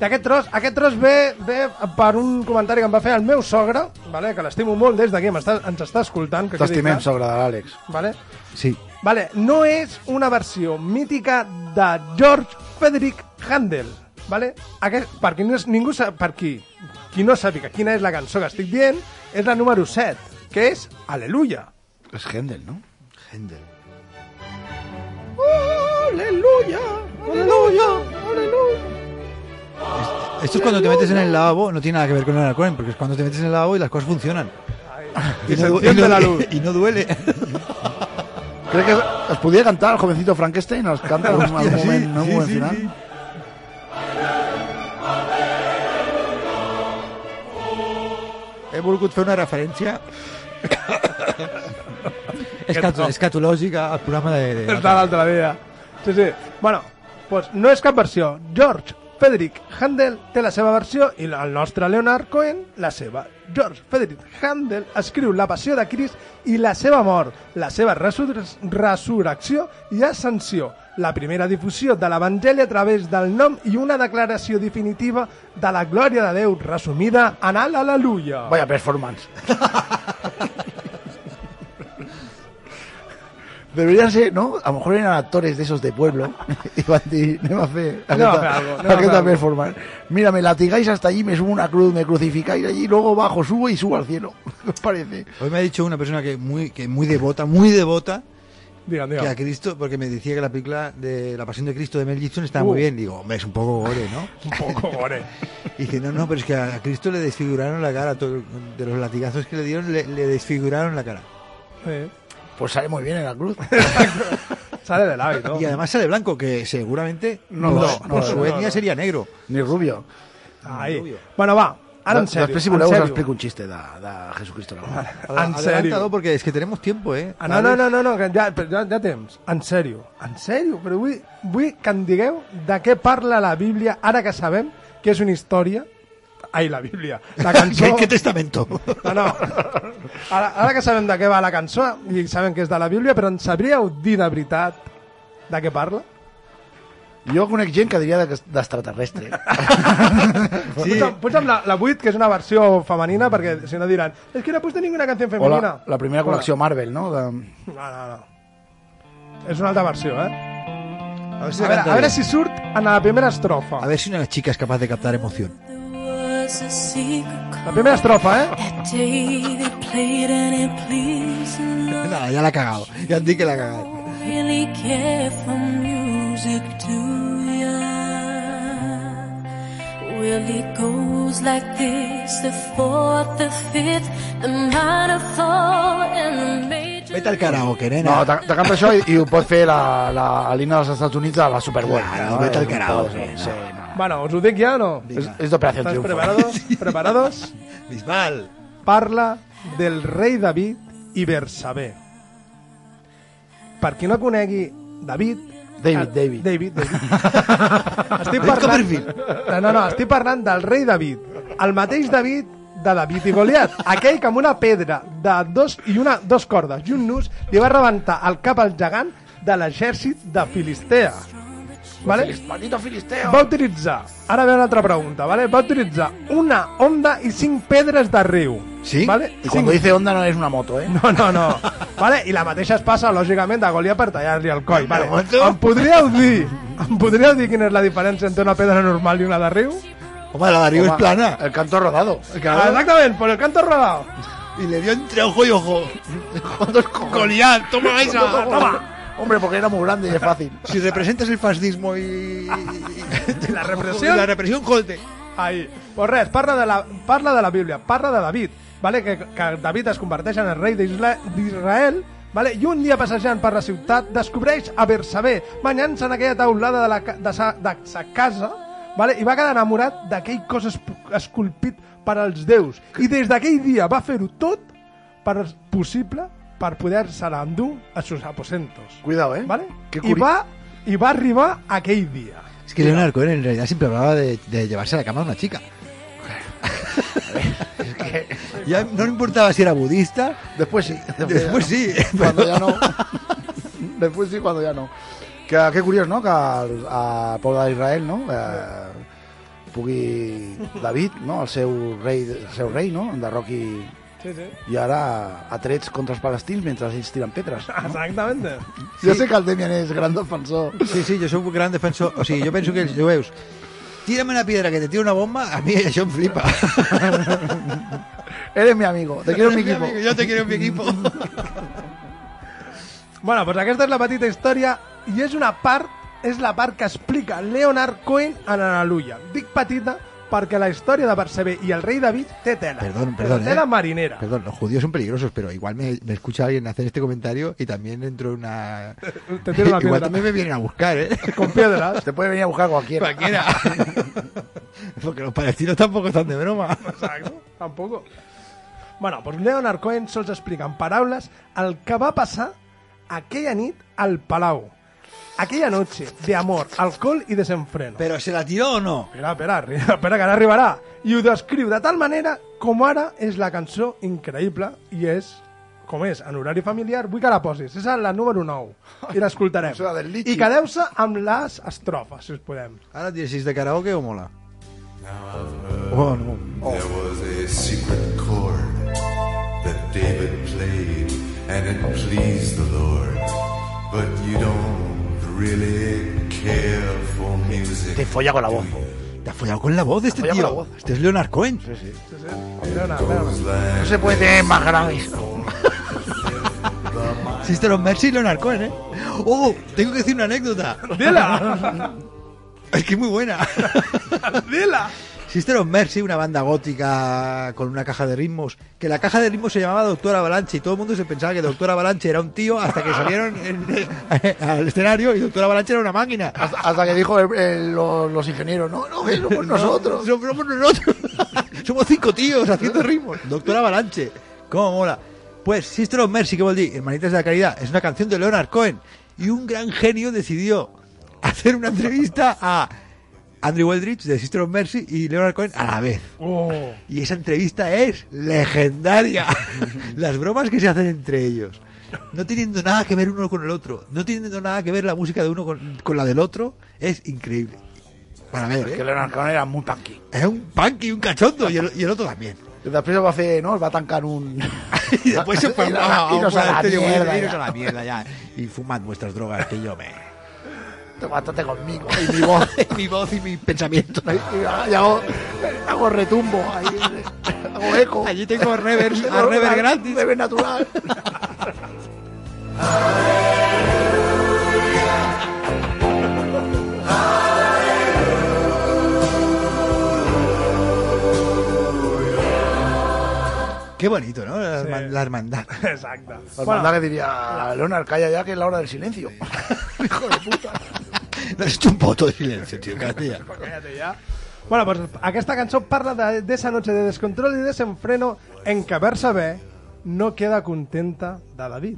I aquest tros, aquest tros ve, ve per un comentari que em va fer el meu sogre, ¿vale? que l'estimo molt des d'aquí, m'està- ens està escoltant. que quedi T'estimem, clar, sogre de l'Àlex. ¿vale? Sí. Vale, no és una versió mítica de George Frederick Handel, vale? Aquest, per qui no és, ningú sap, per qui, qui no sàpiga quina és la cançó que estic dient, és la número 7, que és Aleluia. És Händel, no? Händel. Aleluya, aleluya, aleluya. Esto es cuando te metes en el lavabo, no tiene nada que ver con Leonard Cohen, porque es cuando te metes en el lavabo y las cosas funcionan. Y no- la luz. y no duele. Crec que es podia cantar el jovencito Frankenstein, els canta Hòstia, sí, moment, en un sí, moment sí, final. He volgut fer una referència escato, escatològica al programa de... de de l'altre dia. Sí, sí. Bueno, pues no és cap versió. George Frederick Handel té la seva versió i el nostre Leonard Cohen la seva. George Frederick Handel escriu la passió de Crist i la seva mort, la seva resur resurrecció i ascensió, la primera difusió de l'Evangeli a través del nom i una declaració definitiva de la glòria de Déu resumida en el Aleluia. Vaya performance. Deberían ser, ¿no? A lo mejor eran actores de esos de pueblo y van a decir, "Anem a fer Anem a algo, aquesta fer algo". performance. Mira, me latigáis hasta allí, me subo una cruz, me crucificáis allí, luego bajo, subo y subo al cielo. ¿Qué os parece? Hoy me ha dicho una persona que muy, que muy devota, muy devota, Digan, que a digan. Cristo, porque me decía que la película de La Pasión de Cristo de Mel Gibson estaba Uh. muy bien. Digo, hombre, es un poco gore, ¿no? Un poco gore. Y dice, no, no, pero es que a Cristo le desfiguraron la cara, todo- de los latigazos que le dieron, le, le desfiguraron la cara. Sí. Pues sale muy bien en la cruz. Sale del hábito. Y además sale blanco, que seguramente No, por su etnia no. sería negro. Ni rubio. Ahí. Bueno, va, ara en. Després, si voleu, us explico un xiste de, de Jesucristo. No? En es que tenemos tiempo, ¿eh? Ah, no, no, no, no, no que ja, ja, ja temps. En sèrio, en sèrio, però vull, vull que em digueu de què parla la Bíblia ara que sabem que és una història... Ai, la Bíblia. La cançó... ¿Qué, qué testamento? No, no. Ara, ara que sabem de què va la cançó i sabem que és de la Bíblia, però ens sabríeu dir de veritat de què parla? Jo conec gent que diria de- d'extraterrestre. Sí. Posa'm, posa'm la, la 8, que és una versió femenina, perquè si no diran és que no he puesto ninguna canció O femenina. la, la primera col·lecció Marvel, no? De... No, no, no. És una altra versió, eh? A ver si A la veure, a veure bien. si surt en la primera estrofa. A ver si una chica es capaz de captar emoción. La primera estrofa, eh? Nada, ya la ha cagado. Ya di que la ha cagado. really care for music, do ya? Well, it goes like this the fourth, the fifth, the minor fall, and the major. Vete al karaoke, nena. No, te, te canta això i, i ho pot fer la, la, l'Ina dels Estats Units a la Super Bowl. Claro, no? vete al karaoke, no. Sí, no. Bueno, us ho dic ja o no? És, és d'Operació ¿Estás Triunfo. preparados? ¿Preparados? Bisbal. Parla del rei David i Bersabé. Per qui no conegui David... David, eh, David. David, David. estic parlant... No, no, no, estic parlant del rei David. El mateix David de David i Goliat. Aquell que amb una pedra de dos i una, dos cordes i un nus li va rebentar el cap al gegant de l'exèrcit de Filistea. Vale? Maldito filisteo. Va utilitzar, ara ve una altra pregunta, ¿vale? va utilitzar una onda i cinc pedres de riu. ¿Sí? ¿Vale? Y cuando Cinc. dice onda no es una moto, ¿eh? No, no, no. Vale? I la mateixa es passa, lògicament, a Goliat per tallar-li el coll. Vale? Em podríeu dir em podríeu dir quina és la diferència entre una pedra normal i una de riu? Home, la de es Toma, plana. El canto rodado. Ah, Exactament, por el canto rodado. Y le dio entre ojo y ojo. Goliat, toma esa. Toma. Hombre, porque era muy grande y es fácil. Si representas el fascismo y... La repressió? La represión, jolte. Ahí. Pues res, parla de la, parla de la Bíblia, parla de David, vale? que, que David es converteix en el rei d'Israel vale? i un dia passejant per la ciutat descobreix a Bersabé, banyant-se en aquella taulada de, la, de, sa, de sa casa vale? i va quedar enamorat d'aquell cos esp- esculpit per als déus i des d'aquell dia va fer-ho tot per possible per poder-se l'endur a sus aposentos. Cuidado, ¿eh? ¿Vale? Qué I curi- va, I va arribar aquell dia. Es que Leonard Cohen en realidad siempre hablaba de, de llevarse a la cama a una chica. Ya no le importaba si era budista. Después sí. Después sí. Cuando ya no. Después sí, cuando ya no. Que, que curiós, no?, que el, el poble d'Israel, no?, eh, pugui David, no?, el seu rei, el seu rei no?, enderroc i, Sí, sí. i ara a trets contra els palestins mentre ells tiren pedres. No? Exactamente. Jo sé que el Demian és gran defensor. Sí, sí, yo soy un gran defensor. O sea, yo pienso que els jueus tírame una piedra que te tira una bomba, a mí eso me flipa. Eres mi amigo, te quiero en mi equipo. amigo, Yo te quiero en mi equipo. Bueno, doncs aquesta és la petita història i és una part, és la part que explica Leonard Cohen en Aleluia. Dic petita perquè la història de Bersabé i el rei David té tela. Perdón, perdón. tela ¿eh? marinera. Perdón, los judíos son peligrosos, pero igual me, me escucha alguien hacer este comentario y también entro en una. Te tiro una igual piedra. también me vienen a buscar, ¿eh? Con piedras. Te puede venir a buscar cualquiera. Cualquiera. Porque los palestinos tampoco están de broma. Exacte, tampoc. Bueno, doncs Leonard Cohen sols explica en paraules el que va passar aquella nit al Palau. Aquella noche de amor, alcohol i desenfreno. ¿Pero se la tiró o no? Espera, espera, espera, que ara arribarà. I ho descriu de tal manera com ara és la cançó increïble i és, com és, en horari familiar, vull que la posis. És la número 9 i l'escoltarem. I quedeu-se amb les estrofes, si us podem. Ahora tienes si es de karaoke o mola. Oh, no. There was a secret chord that David played, and it pleased the Lord. But you don't Te folla con la voz. Te has follado con la voz de este Te has follado tío. con la voz. Este es Leonard Cohen. Sí, sí. Leonard, Leonard. No se puede tener más graves. Sister of Mercy y Leonard Cohen, ¿eh? Oh, tengo que decir una anécdota. Dila! Es que es muy buena. Dila! Sister of Mercy, una banda gótica con una caja de ritmos, que la caja de ritmos se llamaba Doctor Avalanche y todo el mundo se pensaba que Doctor Avalanche era un tío hasta que salieron en- al escenario y Doctor Avalanche era una máquina. Hasta, hasta que dijo el- el- los, los ingenieros, no, no, que somos nosotros. No, somos nosotros. Somos cinco tíos haciendo ritmos. Doctor Avalanche. ¿Cómo mola? Pues Sister of Mercy, que vol dir? Hermanitas de la Caridad, es una canción de Leonard Cohen. Y un gran genio decidió hacer una entrevista a Andrew Weldridge de Sister of Mercy y Leonard Cohen a la vez. Oh. Y esa entrevista es legendaria. Las bromas que se hacen entre ellos. No teniendo nada que ver uno con el otro. No teniendo nada que ver la música de uno con, con la del otro. Es increíble. Para ver, Que ¿eh? Leonard Cohen era muy punky. Es un punky, un cachondo. Y el, y el otro también. Després va fer, no? Es va tancar un... Y después se fue a, a, nos a la este, mierda. iros a ya. la mierda ya. Y fumad vuestras drogas que yo me... Tómate conmigo. Y mi voz. mi voz y mi pensamiento. Y, y hago, hago retumbo. Ahí, hago eco. Allí tengo rever, a rever gratis. Rever natural. Qué bonito, ¿no? La, Sí. la hermandad. Exacte. Pues manda que diría, Leonard, calla ya que es la hora del silencio. Hijo de puta. Hecho un voto de silencio, tío, Castilla. Cállate ja. Bueno, pues aquesta cançó parla de, de esa noche de descontrol y desenfreno en que Bersabé no queda contenta de David.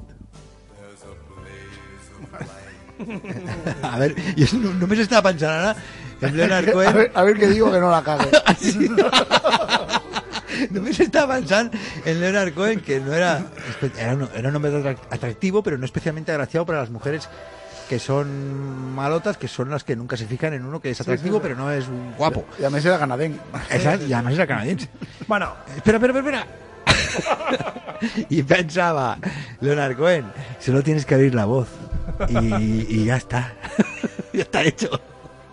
A ver, y eso no, només estava pensant ara en Leonard A Cohen. ver, a ver qué digo que no la cague. Només estaba pensando en Leonard Cohen, que no era... Era un, era un hombre atrac- atractivo, pero no especialmente agraciado para las mujeres que son malotas, que son las que nunca se fijan en uno que es atractivo, sí. pero no es un guapo. Y además era canadense. Exacto, y además era canadiense. Bueno, Espera, espera, espera, y pensaba, Leonard Cohen, solo tienes que abrir la voz. Y, y ya está. ya está hecho.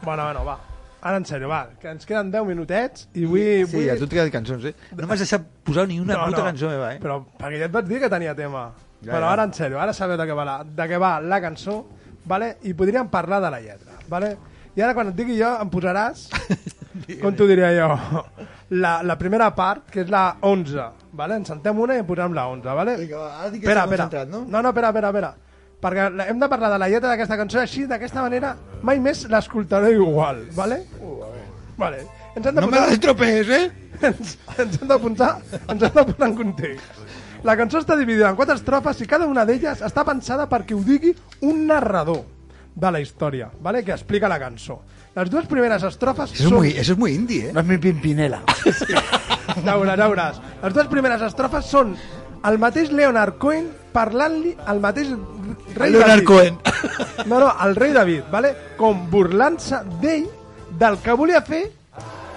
bueno, bueno, va. Ara, en sèrio, va, que ens queden 10 minutets i vull... Sí, vull... a tu et queden cançons, eh? No m'has deixat posar ni una puta cançó meva, eh? Però perquè ja et vaig dir que tenia tema. Ja, Però ja. ara, en sèrio, ara sabeu de què va la, de què va la cançó, vale? i podríem parlar de la lletra. Vale? I ara, quan et digui jo, em posaràs, com t'ho diria jo, la, la primera part, que és la 11. Vale? Ens sentem una i em posarem la 11. Vale? Vinga, va, ara sí que espera. concentrat, no? No, no, espera, espera, espera. Perquè la- hem de parlar de la lletra d'aquesta cançó així, d'aquesta manera, mai més l'escoltareu igual, vale? Vale. Ens hem de No me posar- la estropees, eh? ens, ens hem de posar, ens hem de posar en context. La cançó està dividida en quatre estrofes i cada una d'elles està pensada perquè ho digui un narrador de la història, ¿vale? que explica la cançó. Les dues primeres estrofes Eso es, muy, eso es muy indie, eh? No es mi pimpinela. Veuràs, ja veuràs. Les dues primeres estrofes són el mateix Leonard Cohen parlant-li al mateix rei Leonard David. Cohen. No, no, el rei David, ¿vale? com burlant-se d'ell, del que volia fer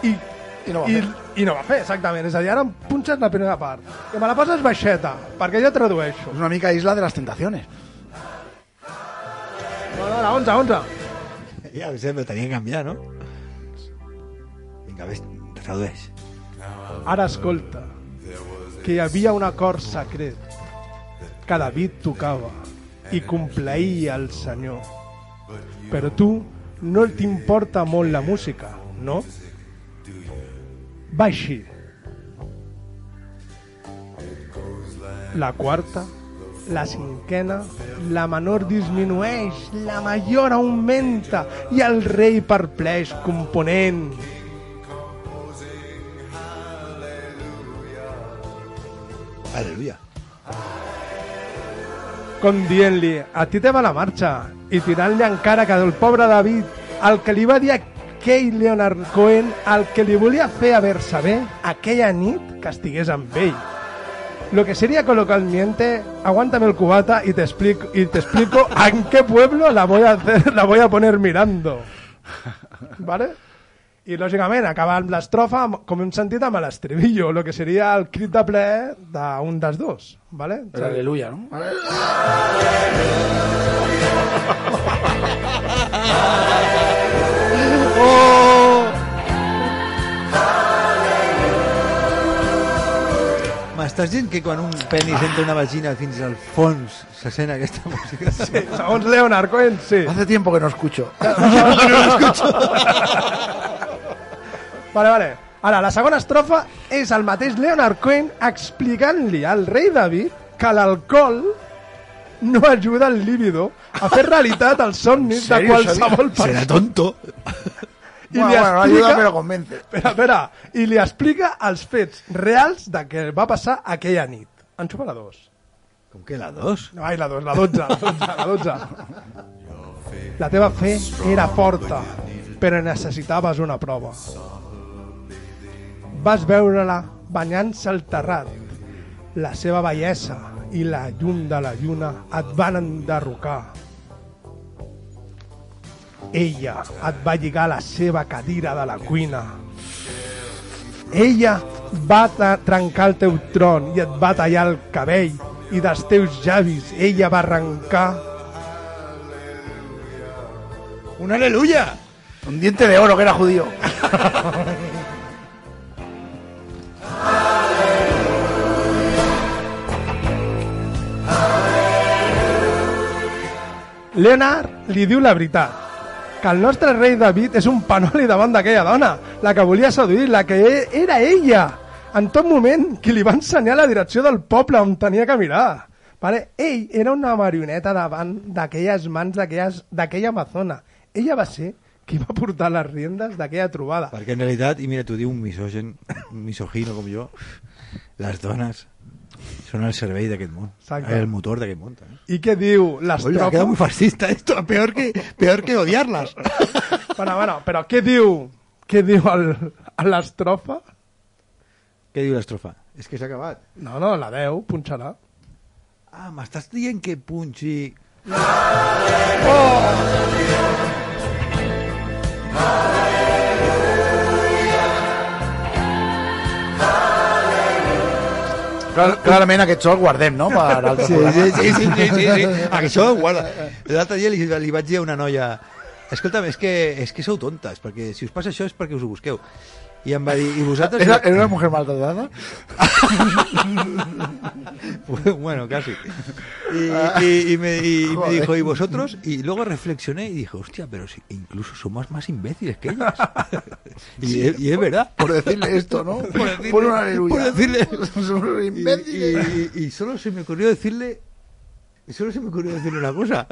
i, I no va i, fer. I no va fer, exactament. És a dir, ara em punxes la primera part. Que me la poses baixeta, perquè jo tradueixo. Es una mica isla de las tentaciones. No, no, la 11, 11. Ja ho sé, però tenia que canviar, no? Vinga, ves, tradueix. Ara escolta que hi havia un acord secret que David tocava i compleïa el Senyor. Però tu no t'importa molt la música, no? Va així. La quarta, la cinquena, la menor disminueix, la major augmenta i el rei perpleix component Aleluya. com dient-li, a ti te va la marxa, i tirant-li encara que el pobre David, el que li va dir a aquell Leonard Cohen, el que li volia fer haver saber aquella nit que estigués amb ell. Lo que sería coloquialmente, aguántame el cubata y te explico, y te explico en qué pueblo la voy a hacer, la voy a poner mirando. ¿Vale? I, lògicament, acaba amb l'estrofa, com hem sentit, amb l'estribillo, el que seria el crit de ple d'un dels dos. ¿vale? El aleluya, ¿no? M'estàs dient que quan un penis entra una vagina fins al fons se sent aquesta música? Sí, segons Leonard Cohen, sí. Hace tiempo que no escucho. Vale, vale. Ara, la segona estrofa és el mateix Leonard Cohen explicant-li al rei David que l'alcohol no ajuda el líbido a fer realitat els somnis de ¿Serio, qualsevol persona. Serà tonto. I Bueno, li bueno, no explica... ayuda, pero convence. Espera, espera. I li explica els fets reals de què va passar aquella nit. En xupa la 2. Com que la dos? No, ai, la 2, la 12, la 12, la 12. La teva fe era forta, però necessitaves una prova. Vas veure-la banyant-se al terrat. La seva bellesa i la llum de la lluna et van enderrocar. Ella et va lligar a la seva cadira de la cuina. Ella va trencar el teu tron i et va tallar el cabell i dels teus llavis ella va arrencar Un aleluya. Un diente de oro que era judío. Leonard li diu la veritat, que el nostre rei David és un panoli davant d'aquella dona, la que volia seduir, la que e- era ella, en tot moment, qui li va ensenyar la direcció del poble on tenia que mirar. Vale? Ell era una marioneta davant d'aquelles mans d'aquella amazona. Ella va ser qui va portar les riendes d'aquella trobada. Perquè en realitat, i mira, t'ho diu un misogen, un misogino com jo, les dones són el servei d'aquest món, Exacte. el motor d'aquest món. També. I què diu Oye, ha l'estrofa? quedado muy fascista esto, peor que, peor que odiarlas. Bueno, bueno, però què diu, què diu el- l'estrofa? Què diu l'estrofa? És que s'ha acabat. No, no, la 10, punxa-la. Ah, m'estàs dient que punxi... Clar, clarament aquest so el guardem, no? Per altres Sí, sí, sí, sí, sí, sí, sí. això guarda. L'altre dia li, li vaig dir a una noia escolta'm, és que, és que sou tontes, perquè si us passa això és perquè us ho busqueu. I em va dir, i vosaltres... ¿Era, era una mujer maltratada? bueno, casi. Y, y- y me, y me Joder. dijo, ¿y vosotros? Y luego reflexioné y dije, hostia, pero si incluso somos más imbéciles que ellas. y, es- y es verdad. Por decirle esto, ¿no? Por decirle, Por por decirle. Somos imbéciles. y- solo se me ocurrió decirle... y Solo se me ocurrió decirle una cosa.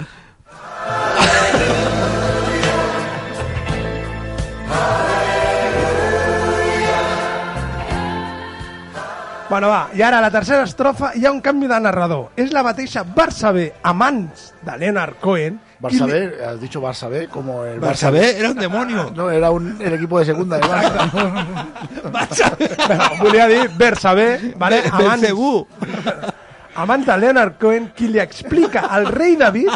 Bueno, va, i ara a la tercera estrofa hi ha un canvi de narrador. És la mateixa Barça B, amants de Leonard Cohen. Barça B, li- has dicho Barça B como el Barça B era un demonio. No, era un, el equipo de segunda de Barça. Bueno, volia dir Barça B, vale? Be- amants, Belcebú. amants de Leonard Cohen, qui li explica al rei David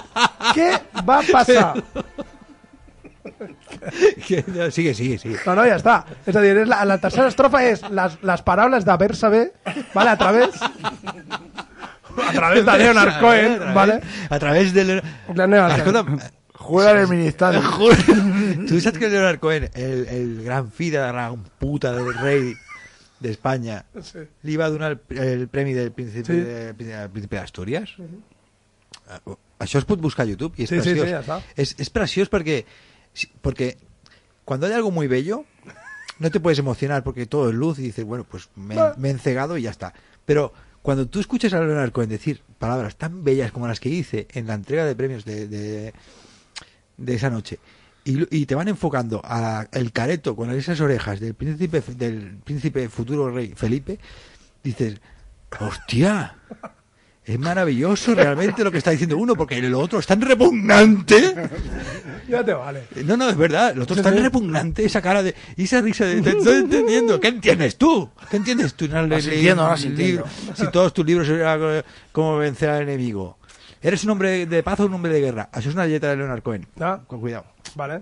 què va passar. Que- no, sigue, sigue, sigue. No, no, ja està. És a dir, és la, la tercera estrofa és les, les paraules de Barça B, vale? a través a través de Leonard Cohen, vale? A través de... Leonard- De Leonard Cohen. Escolta'm, Juega en el Ministán. Tu saps que Leonard Cohen, el, el gran fill de la gran puta del rei d'Espanya, Sí. li va donar el, el premi del príncipe, Sí. de, del príncipe d'Astúries? Ah, Això es pot buscar a YouTube i és Sí, sí, preciós. sí, ja està. es, es preciós porque, porque cuando hay algo muy bello, no te puedes emocionar porque todo es luz y dices, bueno, pues me, me he encegado y ya está. Pero cuando tú escuchas a Leonard Cohen decir palabras tan bellas como las que hice en la entrega de premios de, de, de esa noche y, te van enfocando a el careto con esas orejas del príncipe del príncipe futuro rey Felipe, dices, hostia, es maravilloso realmente lo que está diciendo uno porque lo otro es tan repugnante. Ya te vale. No, no, es verdad. Lo otro es tan repugnante, esa cara de. y esa risa de. Te estoy entendiendo. ¿Qué entiendes tú? ¿Qué entiendes tú? No un ahora sintiendo. libro. Si todos tus libros eran cómo vencer al enemigo. ¿Eres un hombre de paz o un hombre de guerra? Eso es una dieta de Leonard Cohen. Ah, Con cuidado. vale.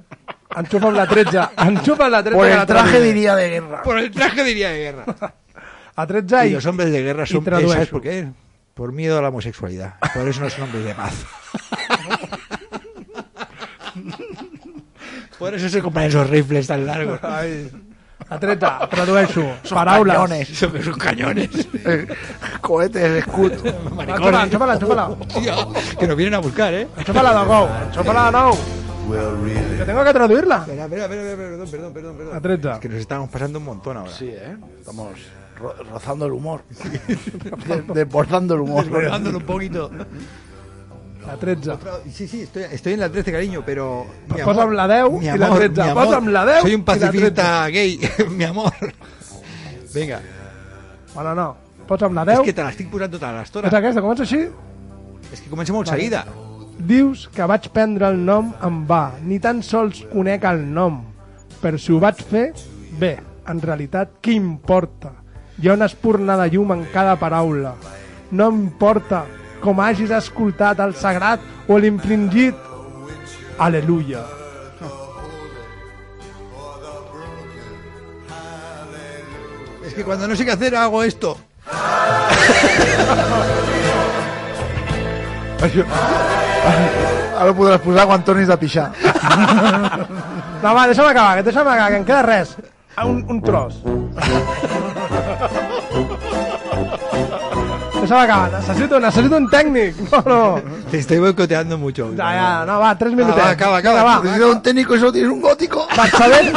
Amb la 13. Enxufa amb la 13. Por el traje diría de guerra. Por el traje diría de guerra. A 13 Y i... los hombres de guerra y son. ¿Sabes por qué? Por miedo a la homosexualidad. Por eso no son hombres de paz. Por eso se compran esos rifles tan largos. Ai. A 13, tradueixo. Paraules. cañones. Son, son cañones. Eh, Cohetes. Enxufa-la, enxufa-la, enxufa-la. Hostia, que nos vienen a buscar, ¿eh? Nou. Enxufa-la de nou. Que tengo que traduirla. Espera, espera, espera, perdón, perdón, perdón, perdón. A 13. Es que nos estamos pasando un montón ahora. Sí, ¿eh? Estamos rozando el humor. De- Desbordando el humor. Desbordándolo un poquito. A 13. Sí, sí, estoy, estoy en la 13, cariño, pero... mi Posa'm la 10 mi i la amor, 13. mi amor, Posa'm la 10 Soy un i la 13. pacifista gay, mi amor. Venga, Bueno, no. Posa'm la es 10. que te la estic posant tota És l'estona. aquesta, comença així. És que comença molt seguida. Dius que vaig prendre el nom en va, ni tan sols conec el nom. Però si ho vaig fer, bé, en realitat, què importa? Hi ha una espurna de llum en cada paraula. No importa com hagis escoltat el sagrat o l'infringit. Aleluia. Es que cuando no sé qué hacer hago esto. Ara ho podràs posar quan tornis de pixar. No, va, deixa'm acabar, que deixa'm acabar, que em queda res. Ah, Un, un tros. Deixa'm acabar, necessito, necessito un tècnic. No, no. Te estoy boicoteando mucho. Ja, ja, no, va, tres minuts. va, acaba, acaba. Va, Necesito un técnico y solo tienes un gótico. Bersaber...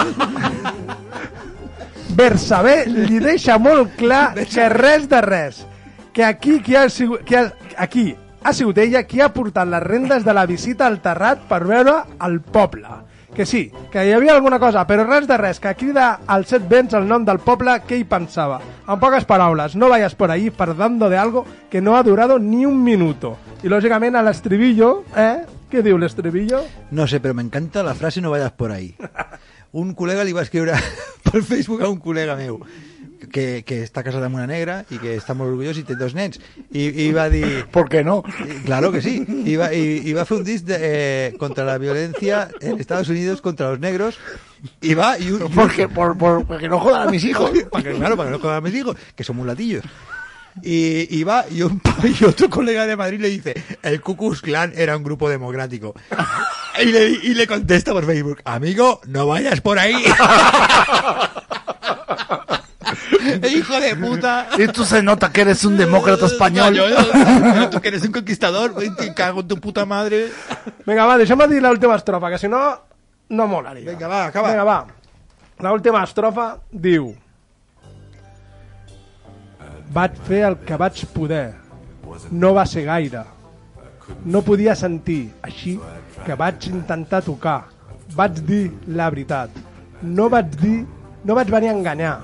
Bersaber li deixa molt clar que res de res. Que aquí, qui ha sigut, qui ha, aquí ha sigut ella qui ha portat les rendes de la visita al Terrat per veure el poble. Que sí, que hi havia alguna cosa, però res de res, que crida als set vents el nom del poble que hi pensava. En poques paraules, no vayas por ahí fardando de algo que no ha durado ni un minuto. I lògicament a l'estribillo, eh? Què diu l'estribillo? No sé, pero me encanta la frase no vayas por ahí. Un col·lega li va escriure per Facebook a un col·lega meu. Que, que està casat amb una negra i que està molt orgullós i té dos nens. I, i va dir... ¿Por qué no? Y Claro que sí. Iba, y, y va a hacer un disc de, eh, contra la violencia en Estados Unidos contra los negros. Y va y un... y Porque, por, por, porque no jodan a mis hijos. para que, claro, para que no cojan a mis hijos, que son mulatillos. Y, y va y, un, y otro colega de Madrid le dice, el Ku Klux Klan era un grupo democrático. Y le, y le contesta por Facebook, amigo, no vayas por ahí. Hijo de puta. Y tú se nota que eres un demócrata español. Yo, yo, tú que eres un conquistador, güey, te cago en tu puta madre. Vinga, va, deixa'm dir l'última estrofa, que si no, no molaria. Vinga, va, acaba. Vinga, va. L'última estrofa diu... Vaig fer el que vaig poder. No va ser gaire. No podia sentir, així que vaig intentar tocar. Vaig dir la veritat. No vaig dir... No vaig venir a enganyar.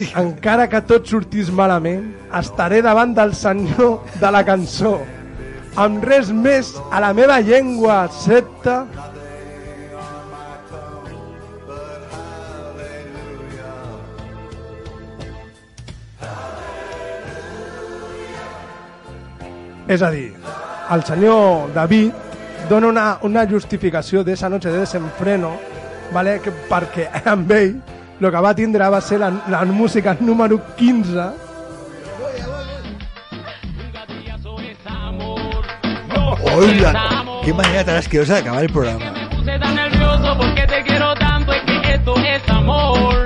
Encara que tot sortís malament, estaré davant del senyor de la cançó. Amb res més a la meva llengua, excepte... És a dir, el senyor David dona una, una justificació d'esa noche de desenfreno vale? que, perquè amb ell el que va tindre va ser la, la música número 15 Hola, qué manera tan asquerosa de acabar el programa. puse tan nervioso porque te quiero tanto, es que esto es amor.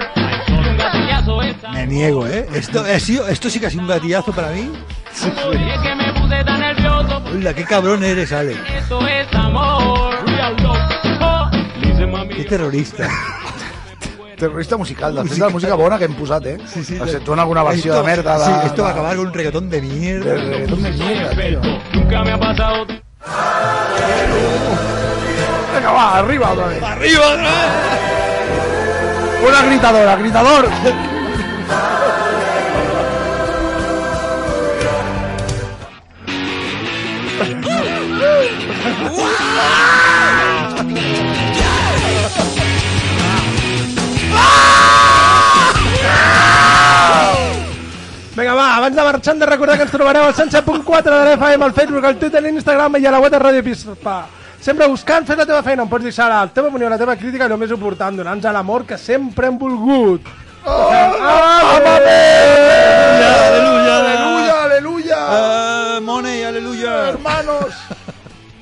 Un gatillazo es Me niego, ¿eh? Esto, ha sido, esto sí que ha sido un gatillazo para mí. amor. Y es que me puse tan nervioso porque Hola, qué cabrón eres, esto es amor. Mami. Qué terrorista. Terrorista musical, de la música bona que hem posat, eh? Sí, sí. En alguna versió Esto- de merda... De, sí, esto va a acabar con un reggaetón de mierda. de reggaetón de mierda, tío. Nunca me ha pasado. Venga, va, arriba otra vez. ¡Arriba otra vez! Una gritadora, gritador. Vinga, abans de marxar hem de recordar que ens trobareu al 107.4 de l'FM, al Facebook, al Twitter, a l'Instagram i a la web de Ràdio Pispa. Sempre buscant, fent la teva feina, em pots deixar la teva opinió, la teva crítica i el més important, donant-nos l'amor que sempre hem volgut. Oh, ¡Aleluya! Aleluya, aleluya. Ah, money, aleluya. Hermanos.